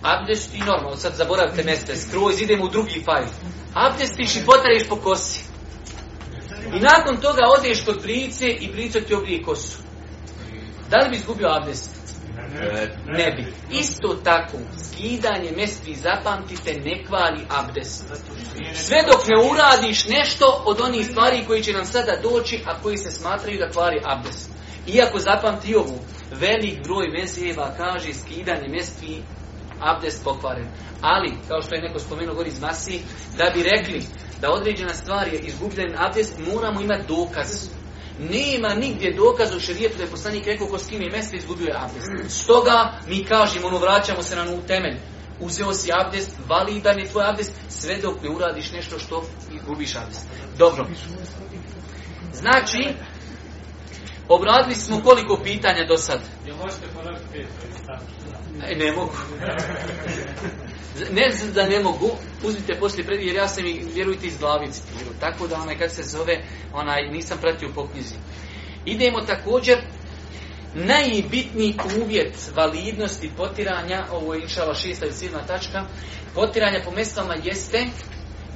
Abdest i normalno, sad zaboravite mjesto, skroz idemo u drugi fajl. Abdestiš i potareš po kosi. I nakon toga odeš kod brice i brica ti obrije kosu. Da li bi izgubio abdest? Ne bi. Isto tako, skidanje mestvi, zapamtite, ne kvali abdest. Sve dok ne uradiš nešto od onih stvari koji će nam sada doći, a koji se smatraju da kvali abdest. Iako zapamti ovu, velik broj mesijeva kaže skidanje mestvi abdest pokvaren. Ali, kao što je neko spomenuo gori iz Masi, da bi rekli da određena stvar je izgubljen abdest, moramo imati dokaz. Nema nigdje dokaz u šerijetu da je poslanik rekao ko skine mjesto izgubio je abdest. Stoga mi kažemo, ono vraćamo se na nu temelj. Uzeo si abdest, validan je tvoj abdest, sve dok ne uradiš nešto što gubiš abdest. Dobro. Znači, obradili smo koliko pitanja do sad? možete ponoviti E, ne mogu. Ne znam da ne mogu, uzmite poslije pred, jer ja sam i vjerujte iz glavice. Tako da onaj, kad se zove, onaj, nisam pratio po knjizi. Idemo također, najbitniji uvjet validnosti potiranja, ovo je inšala šesta i tačka, potiranja po mestama jeste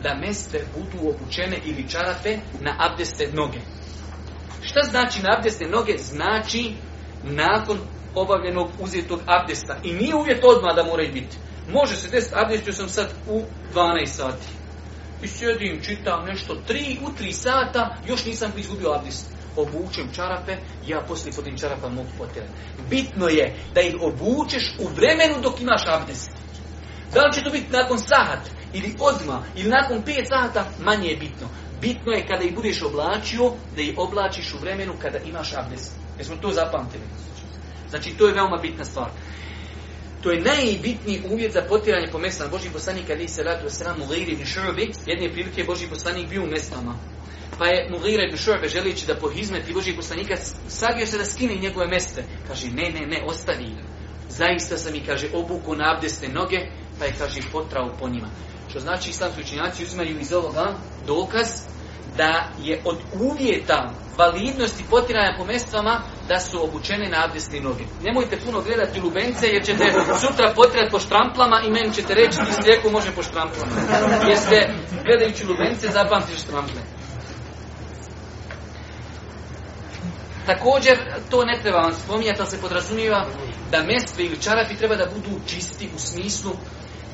da meste budu obučene ili čarape na abdeste noge. Šta znači na abdeste noge? Znači nakon obavljenog uzetog abdesta. I nije uvjet odmah da mora biti. Može se desiti, abdestio sam sad u 12 sati. I sjedim, čitam nešto, tri, u tri sata, još nisam izgubio abdest. Obučem čarape, ja poslije podim čarape, mogu potjerati. Bitno je da ih obučeš u vremenu dok imaš abdest. Da li će to biti nakon sahat, ili odma, ili nakon pet sata, manje je bitno. Bitno je kada ih budeš oblačio, da ih oblačiš u vremenu kada imaš abdest. Jesmo to zapamtili? Znači to je veoma bitna stvar. To je najbitniji uvjet za potiranje po mestama. Boži poslanik Ali se radi o sramu Liri ibn Šurbi, jedne prilike je Boži poslanik bio u mestama. Pa je Mughira ibn Šurbe želeći da pohizmeti Božih poslanika sagio se da skine njegove meste. Kaže, ne, ne, ne, ostavi Zaista sam i, kaže, obuku na abdesne noge, pa je, kaže, potrao po njima. Što znači, islamski učinjaci uzmaju iz ovoga dokaz da je od uvjeta validnosti potiranja po mestvama da su obučene na novi. noge. Nemojte puno gledati lubence jer ćete sutra potirati po štramplama i meni ćete reći ti slijeku može po štramplama. Jer ste gledajući lubence zapamtiš štrample. Također, to ne treba vam spominjati, ali se podrazumijeva da mestve ili čarapi treba da budu čisti u smislu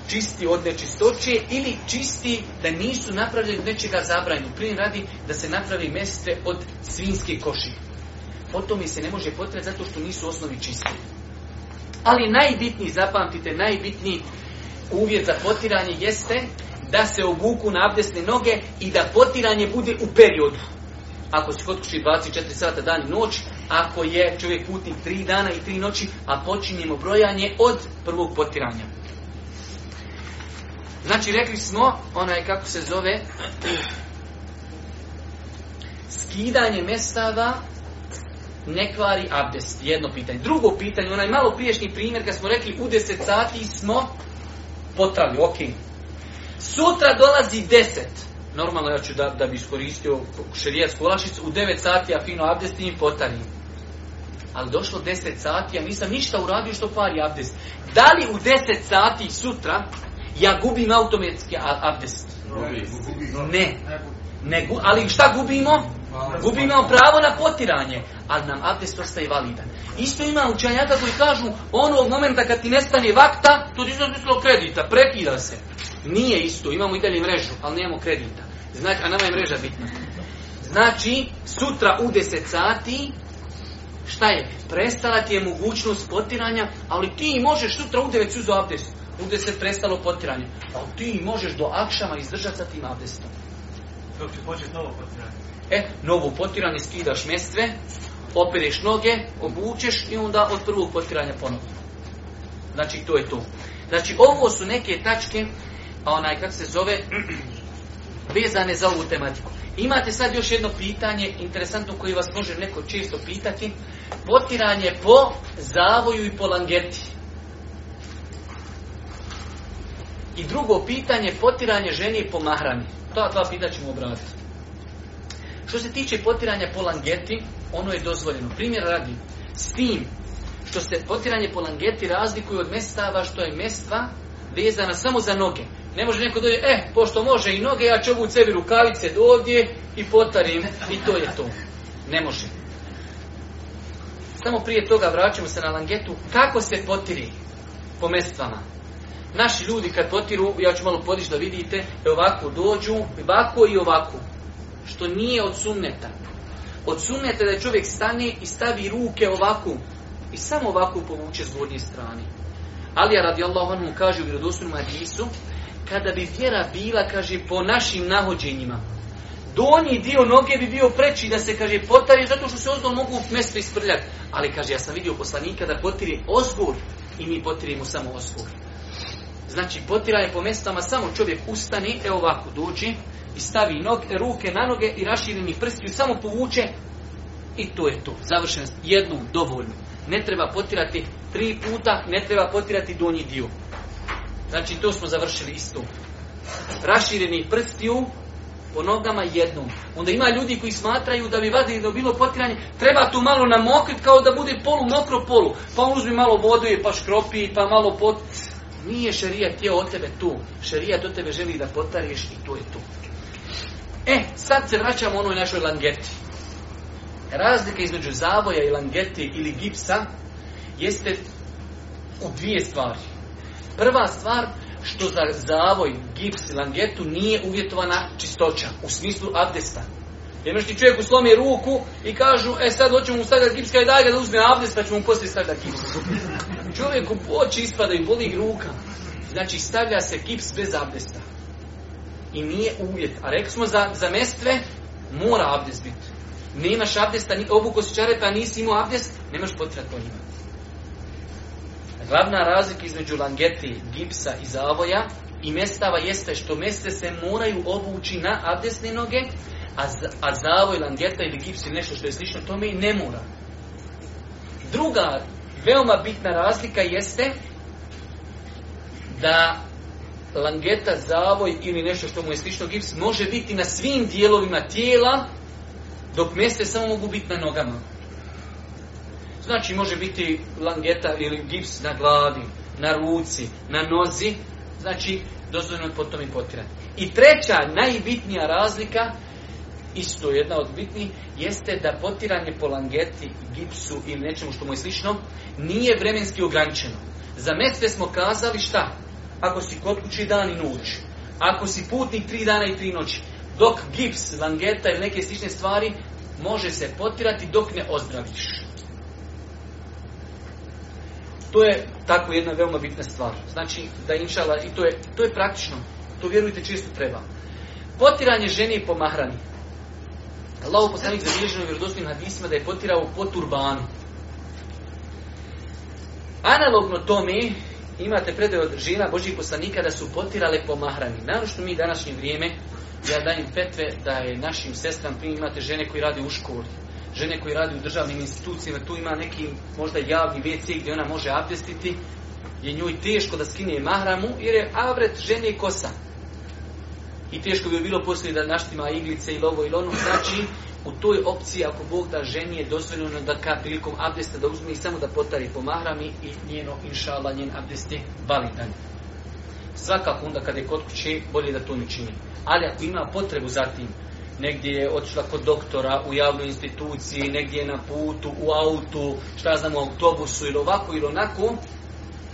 čisti od nečistoće ili čisti da nisu napravljeni nečega zabranju. Prije radi da se napravi mjeste od svinske koši. Potom mi se ne može potreći zato što nisu osnovi čisti. Ali najbitniji, zapamtite, najbitniji uvjet za potiranje jeste da se obuku na abdesne noge i da potiranje bude u periodu. Ako se kod kući 24 sata dan i noć, ako je čovjek putnik 3 dana i 3 noći, a počinjemo brojanje od prvog potiranja. Znači rekli smo, onaj kako se zove, skidanje mestava ne kvari abdest. Jedno pitanje. Drugo pitanje, onaj malo priješnji primjer kad smo rekli u deset sati smo potrali, ok. Sutra dolazi deset Normalno ja ću da, da bi iskoristio šerijetsku olašicu u 9 sati ja fino abdestim i potarim. Ali došlo 10 sati, ja nisam ništa uradio što kvari abdest. Da li u 10 sati sutra ja gubim automatski abdest. Ne. ne ali šta gubimo? Gubimo pravo na potiranje, ali nam abdest ostaje validan. Isto ima učenjaka koji kažu, onog momenta kad ti nestane vakta, to ti kredita, prekida se. Nije isto, imamo i dalje mrežu, ali nemamo kredita. Znači, a nama je mreža bitna. Znači, sutra u 10 sati, šta je? Prestala ti je mogućnost potiranja, ali ti možeš sutra u 9 abdest bude se prestalo potiranje. Ali ti možeš do akšama izdržati sa tim abdestom. Dok će početi novo potiranje. E, novo potiranje skidaš mestve, opereš noge, obučeš i onda od prvog potiranja ponovno. Znači, to je to. Znači, ovo su neke tačke, a onaj, kako se zove, vezane za ovu tematiku. Imate sad još jedno pitanje, interesantno koje vas može neko često pitati. Potiranje po zavoju i po langeti. I drugo pitanje, potiranje ženi po mahrani. to dva pitanja ćemo obratiti. Što se tiče potiranja po langeti, ono je dozvoljeno. Primjer radi, s tim što se potiranje po langeti razlikuje od mestava što je mestva vezana samo za noge. Ne može neko doći, e, pošto može i noge, ja ću ovu sebi rukavice do ovdje i potarim i to je to. Ne može. Samo prije toga vraćamo se na langetu kako se potiri po mestvama. Naši ljudi kad potiru, ja ću malo podići da vidite, e, ovako dođu, ovako i ovako. Što nije od sunneta. Od sunneta da čovjek stane i stavi ruke ovako. I samo ovako povuče s gornje strane. Ali radi Allah anhu kaže u vjerodostom Adisu, kada bi vjera bila, kaže, po našim nahođenjima, donji dio noge bi bio preći da se, kaže, potari, zato što se ozdol mogu mjesto isprljati. Ali, kaže, ja sam vidio poslanika da potiri ozgor i mi potirimo samo ozgor. Znači potiranje po mjestama samo čovjek ustani, evo ovako dođi i stavi nog, ruke na noge i rašireni prstiju samo povuče i to je to. Završenost jednu dovoljno. Ne treba potirati tri puta, ne treba potirati donji dio. Znači to smo završili isto. Rašireni prstiju po nogama jednom. Onda ima ljudi koji smatraju da bi vadili bilo potiranje, treba tu malo namokrit kao da bude polu mokro polu. Pa uzmi malo vode, pa škropi, pa malo pot... Nije šerijat htio od tebe tu. Šerijat od tebe želi da potariješ i tu je tu. E, sad se vraćamo onoj našoj langeti. Razlika između zavoja i langeti ili gipsa jeste u dvije stvari. Prva stvar, što za zavoj, gips i langetu nije uvjetovana čistoća, u smislu abdesta. Jer ti čovjek slomi ruku i kažu, e sad hoćemo mu stavljati gips, i daj ga da uzme abdest, pa ćemo mu poslije stavljati gips. Čovjeku oči i boli ruka. Znači stavlja se kips bez abdesta. I nije uvjet. A rekli smo za, za mestve mora abdest biti. Nemaš abdesta, ni obuko si čarepa, nisi imao abdest, nemaš potreba to njima. Glavna razlika između langeti, gipsa i zavoja i mestava jeste što meste se moraju obući na abdesne noge, a, a zavoj, langeta ili gips nešto što je slično tome i ne mora. Druga veoma bitna razlika jeste da langeta, zavoj ili nešto što mu je slično gips može biti na svim dijelovima tijela dok mjeste samo mogu biti na nogama. Znači može biti langeta ili gips na glavi, na ruci, na nozi, znači dozvoljeno je potom i potirati. I treća najbitnija razlika isto jedna od bitnih, jeste da potiranje po langeti, gipsu ili nečemu što mu je slično, nije vremenski ograničeno. Za mestve smo kazali šta? Ako si kod kući dan i noć, ako si putnik tri dana i tri noći, dok gips, langeta ili neke slične stvari može se potirati dok ne ozdraviš. To je tako jedna veoma bitna stvar. Znači, da inšala, i to je, to je praktično, to vjerujte često treba. Potiranje žene po mahrani, Lavo poslanik zabilježeno u vjerodostojnim hadisima da je potirao po turbanu. Analogno tome imate predaj od žena Božih poslanika da su potirale po mahrani. Naravno što mi današnje vrijeme, ja dajem petve da je našim sestram, vi imate žene koji rade u školi, žene koji rade u državnim institucijama, tu ima neki možda javni WC gdje ona može abdestiti, je njoj teško da skine mahramu jer je avret žene i kosa. I teško bi bilo poslije da naštima iglice i lovo i lono. Znači, u toj opciji, ako Bog da ženi je dozvoljeno da ka prilikom abdesta da uzme i samo da potari po mahrami i njeno inšala, njen abdest je validan. Svakako onda kada je kod kuće, bolje da to ne čini. Ali ako ima potrebu za tim, negdje je otišla kod doktora, u javnoj instituciji, negdje je na putu, u autu, šta znam, u autobusu ili ovako ili onako,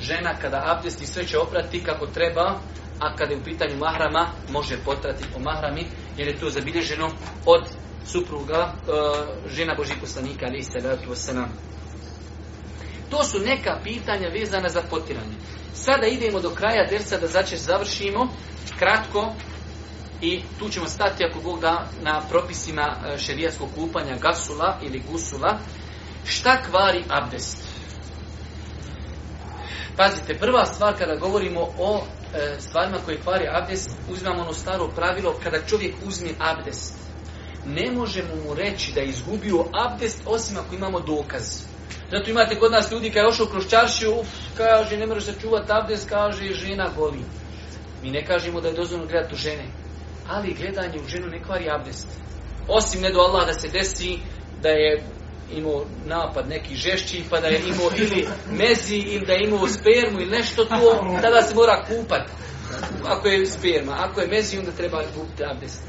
žena kada abdesti sve će oprati kako treba, a kada je u pitanju mahrama, može potrati o mahrami, jer je to zabilježeno od supruga e, žena Božih poslanika, ali se To su neka pitanja vezana za potiranje. Sada idemo do kraja dersa da začeš završimo, kratko, i tu ćemo stati ako Bog da na propisima e, šerijatskog kupanja gasula ili gusula. Šta kvari abdest? Pazite, prva stvar kada govorimo o E, stvarima koje kvari abdest, uzimamo ono staro pravilo kada čovjek uzme abdest. Ne možemo mu reći da je izgubio abdest osim ako imamo dokaz. Zato imate kod nas ljudi kada je ošao kroz čaršiju, uf, kaže ne moraš sačuvati abdest, kaže žena voli. Mi ne kažemo da je dozvoljno gledati u žene, ali gledanje u ženu ne kvari abdest. Osim ne do Allah da se desi da je imao napad neki žešći, pa da je imao ili mezi, ili da je imao spermu ili nešto to, tada se mora kupati. Ako je sperma, ako je mezi, onda treba kupiti abdest.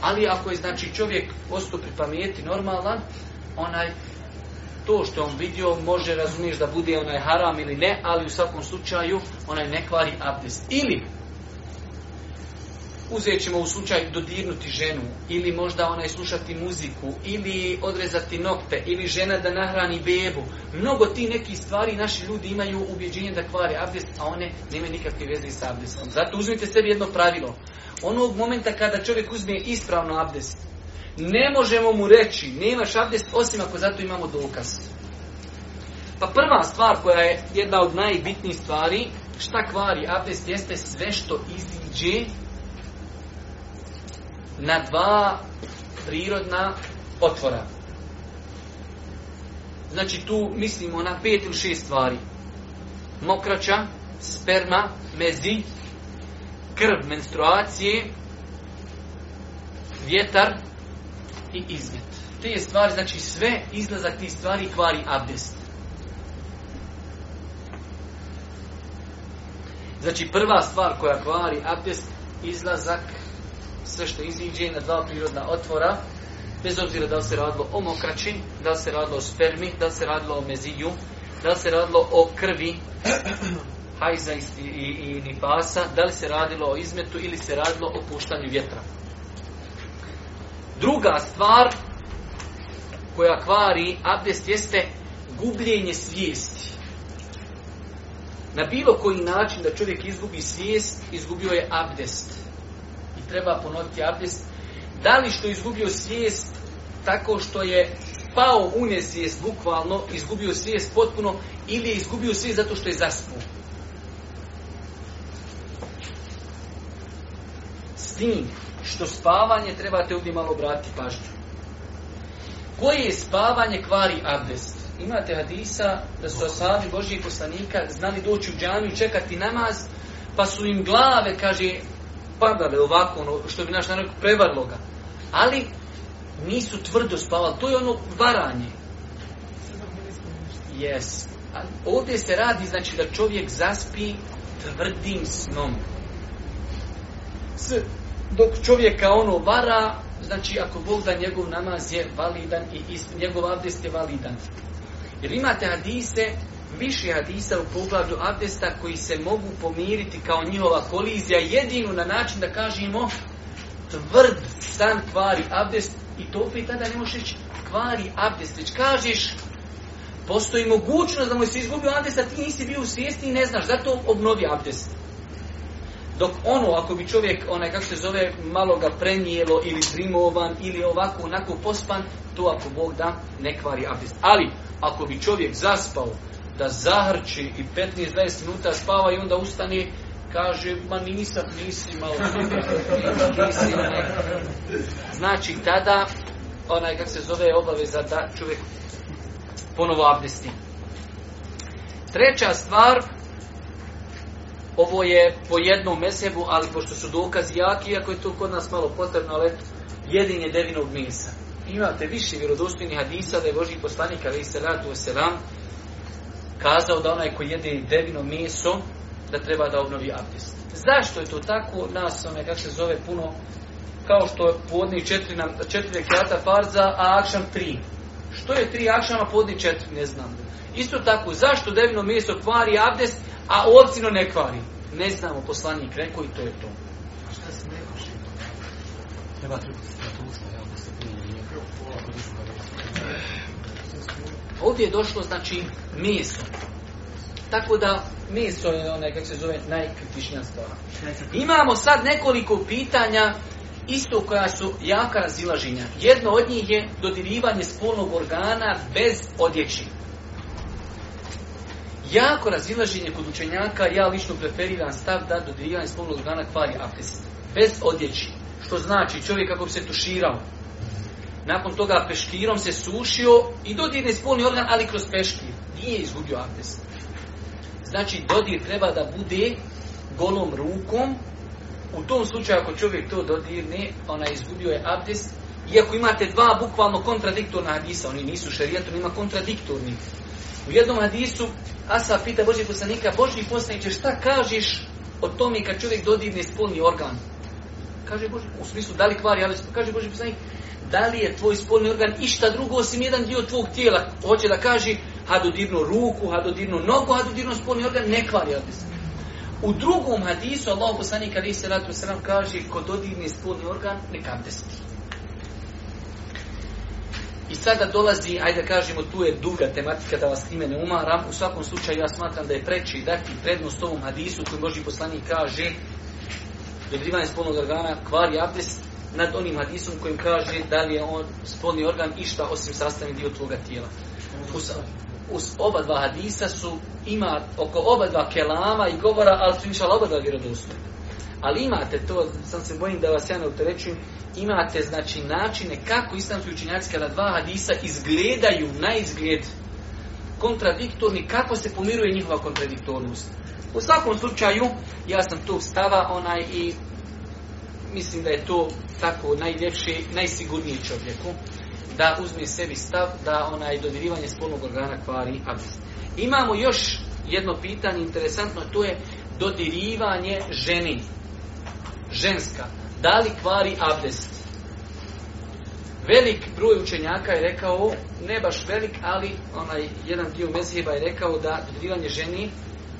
Ali ako je, znači, čovjek ostao pri pamijeti normalan, onaj, to što on vidio može razumiješ da bude onaj haram ili ne, ali u svakom slučaju onaj ne kvari abdest. Ili uzet ćemo u slučaj dodirnuti ženu, ili možda ona slušati muziku, ili odrezati nokte, ili žena da nahrani bebu. Mnogo ti nekih stvari naši ljudi imaju ubjeđenje da kvare abdest, a one nemaju nikakve veze sa abdestom. Zato uzmite sebi jedno pravilo. Onog momenta kada čovjek uzme ispravno abdest, ne možemo mu reći, nemaš abdest osim ako zato imamo dokaz. Pa prva stvar koja je jedna od najbitnijih stvari, šta kvari abdest, jeste sve što iziđe na dva prirodna otvora. Znači tu mislimo na pet ili šest stvari. Mokraća, sperma, mezi, krv menstruacije, vjetar i izmet. Te stvari, znači sve izlazak tih stvari kvari abdest. Znači prva stvar koja kvari abdest, izlazak sve što iziđe na dva prirodna otvora, bez obzira da li se radilo o mokrači, da li se radilo o spermi, da li se radilo o meziju, da li se radilo o krvi, hajza i, i, i da li se radilo o izmetu ili se radilo o puštanju vjetra. Druga stvar koja kvari abdest jeste gubljenje svijesti. Na bilo koji način da čovjek izgubi svijest, izgubio je abdest treba ponoviti abdest, da li što je izgubio svijest tako što je pao u nesvijest, bukvalno, izgubio svijest potpuno, ili je izgubio svijest zato što je zaspuo. S tim što spavanje trebate ovdje malo obratiti pažnju. Koje je spavanje kvari abdest? Imate hadisa da su osavi Božijih poslanika znali doći u i čekati namaz, pa su im glave, kaže, padale ovako, ono, što bi naš narod prevarloga. ga. Ali nisu tvrdo spavali. To je ono varanje. Yes. A ovdje se radi, znači, da čovjek zaspi tvrdim snom. dok čovjeka ono vara, znači, ako Bog da njegov namaz je validan i njegov abdest je validan. Jer imate hadise više hadisa u poglavlju abdesta koji se mogu pomiriti kao njihova kolizija jedinu na način da kažemo tvrd stan kvari abdest i to opet tada ne možeš reći kvari abdest, već kažeš postoji mogućnost da mu se izgubio abdest, a ti nisi bio u svijesti i ne znaš, zato obnovi abdest. Dok ono, ako bi čovjek, onaj kako se zove, malo ga prenijelo ili primovan ili ovako, onako pospan, to ako Bog da, ne kvari abdest. Ali, ako bi čovjek zaspao, da zahrči i 15-20 minuta spava i onda ustani kaže, ma nisam, nisi malo Znači, tada, onaj, kak se zove, obaveza da čovjek ponovo abdesti. Treća stvar, ovo je po jednom mesebu, ali pošto su dokazi jaki, iako je to kod nas malo potrebno, ali jedin je devinog mesa. Imate više vjerodostojnih hadisa da je Boži poslanik, ali i u kazao da onaj koji jede devino meso, da treba da obnovi abdest. Zašto je to tako? Nas, onaj, kako se zove, puno, kao što je podni četiri, na četiri farza, a akšan tri. Što je tri a podni četiri, ne znam. Isto tako, zašto devino meso kvari abdest, a ovcino ne kvari? Ne znamo, poslanik rekao i to je to. A šta se ne Treba Ovdje je došlo, znači, meso. Tako da, meso je onaj, kako se zove, najkritičnija stvar. Imamo sad nekoliko pitanja, isto koja su jaka razilaženja. Jedno od njih je dodirivanje spolnog organa bez odjeći. Jako razilaženje kod učenjaka, ja lično preferiram stav da dodirivanje spolnog organa kvari Bez odjeći. Što znači čovjek ako bi se tuširao, nakon toga peškirom se sušio i dodirne spolni organ, ali kroz peškir. Nije izgubio abdest. Znači, dodir treba da bude golom rukom. U tom slučaju, ako čovjek to dodirne, ona izgubio je abdest. Iako imate dva bukvalno kontradiktorna hadisa, oni nisu šarijatom, ima kontradiktorni. U jednom hadisu Asa pita Boži poslanika, Boži će šta kažeš o tome kad čovjek dodirne spolni organ? Kaže Boži, u smislu da li kvari, ali kaže Boži poslanik, da li je tvoj spolni organ išta drugo osim jedan dio tvog tijela. Hoće da kaži ha dodirnu ruku, ha dodirnu nogu, ha dodirnu spolni organ, ne kvari abdest. U drugom hadisu, Allah poslanika ali se ratu sram kaže, ko dodirne spolni organ, ne abdesti. I sada dolazi, ajde da kažemo, tu je duga tematika da vas time ne umaram. U svakom slučaju ja smatram da je preći dati prednost ovom hadisu koji Boži poslanik kaže, dodirivanje spolnog organa kvari abdest, nad onim hadisom kojim kaže da li je on spolni organ išta osim sastavni dio tvoga tijela. Uz, oba dva hadisa su, ima oko oba dva kelama i govora, ali su inšala oba dva vjerodostojna. Ali imate to, sam se bojim da vas ja ne opterećujem, imate znači načine kako islamski učinjaci kada dva hadisa izgledaju na izgled kontradiktorni, kako se pomiruje njihova kontradiktornost. U svakom slučaju, ja sam tu stava onaj i mislim da je to tako najljepši, najsigurniji čovjeku, da uzme sebi stav da onaj dodirivanje spolnog organa kvari abdest. Imamo još jedno pitanje interesantno, to je dodirivanje ženi. Ženska. Da li kvari abdest? Velik broj učenjaka je rekao, ne baš velik, ali onaj jedan dio mezijeba je rekao da dodirivanje ženi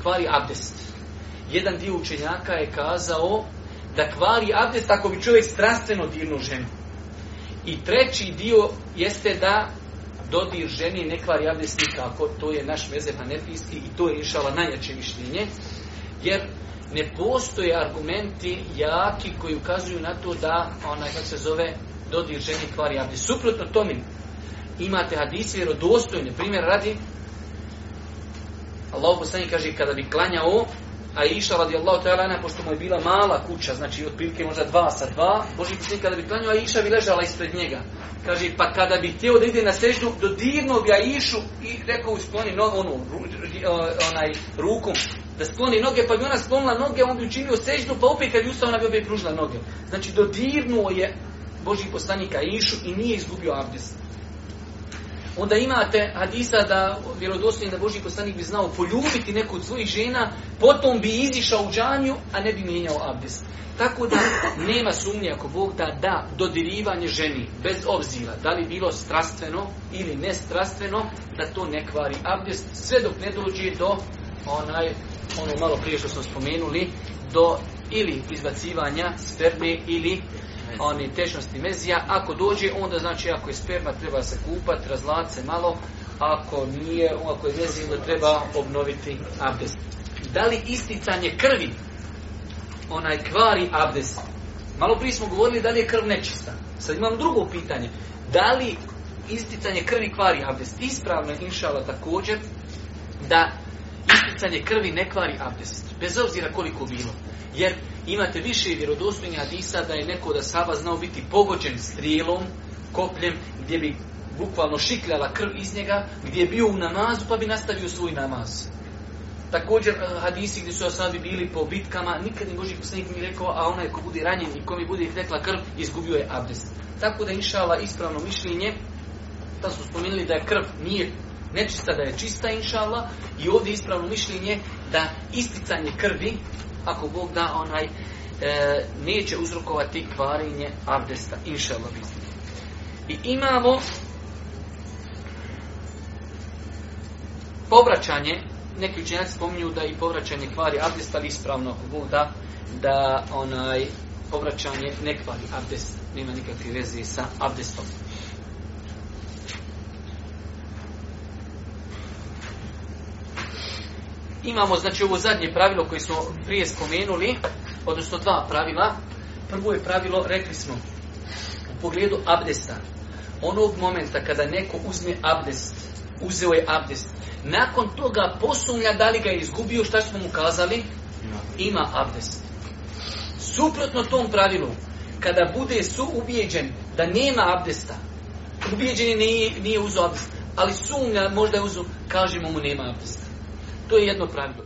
kvari abdest. Jedan dio učenjaka je kazao da kvari abdest ako bi čovjek strastveno dirnuo ženu. I treći dio jeste da dodir ženi ne kvari abdest nikako. To je naš mezeb i to je išala najjače mišljenje. Jer ne postoje argumenti jaki koji ukazuju na to da onaj kako se zove dodir ženi kvari abdest. Suprotno tome imate jer vjerodostojne. Primjer radi Allah poslanik kaže kada bi klanjao a iša radijallahu ta'ala pošto mu je bila mala kuća, znači otprilike možda dva sa dva, Boži poslanik kada bi klanio, a iša bi ležala ispred njega. Kaže, pa kada bi htio da ide na seždu, dodirno bi ja išu i rekao bi no, onu, ru, onaj, rukom, da skloni noge, pa bi ona sklonila noge, on bi učinio seždu, pa opet kad bi ustao, ona bi opet pružila noge. Znači, dodirnuo je Boži poslanika išu i nije izgubio abdest onda imate hadisa da vjerodostojni da Boži poslanik bi znao poljubiti neku od svojih žena, potom bi izišao u džanju, a ne bi mijenjao abdest. Tako da nema sumnje ako Bog da da dodirivanje ženi, bez obzira da li bilo strastveno ili nestrastveno, da to ne kvari abdest, sve dok ne dođe do onaj, ono malo prije što smo spomenuli, do ili izbacivanja sperme ili oni tečnosti mezija, ako dođe, onda znači ako je sperma treba se kupati, razlati se malo, ako nije, ako je vezilo, treba obnoviti abdest. Da li isticanje krvi, onaj kvari abdest? Malo prije smo govorili da li je krv nečista. Sad imam drugo pitanje. Da li isticanje krvi kvari abdest? Ispravno je inšala također da isticanje krvi ne kvari abdest. Bez obzira koliko bilo. Jer Imate više vjerodostojnih hadisa da je neko da Sava znao biti pogođen strijelom, kopljem, gdje bi bukvalno šikljala krv iz njega, gdje je bio u namazu pa bi nastavio svoj namaz. Također eh, hadisi gdje su asabi bili po bitkama, nikad ni Boži poslanik mi rekao, a onaj ko bude ranjen i mi bude tekla krv, izgubio je abdest. Tako da inšala ispravno mišljenje, da pa su spomenuli da je krv nije nečista, da je čista inšala i ovdje ispravno mišljenje da isticanje krvi ako Bog da onaj e, neće uzrokovati kvarenje abdesta, Allah. I imamo povraćanje, neki učenjaci spominju da i povraćanje kvari abdesta, ali ispravno ako Bog da, da onaj povraćanje ne kvari abdest, nema nikakve veze sa abdestom. Imamo znači ovo zadnje pravilo koje smo prije spomenuli, odnosno dva pravila. Prvo je pravilo, rekli smo, u pogledu abdesta. Onog momenta kada neko uzme abdest, uzeo je abdest, nakon toga posumnja da li ga je izgubio, šta smo mu kazali? Ima abdest. Suprotno tom pravilu, kada bude su ubijeđen da nema abdesta, ubijeđen je nije, nije uzo abdest, ali sumnja možda je uzo, kažemo mu nema abdesta. To je jedno pravilo.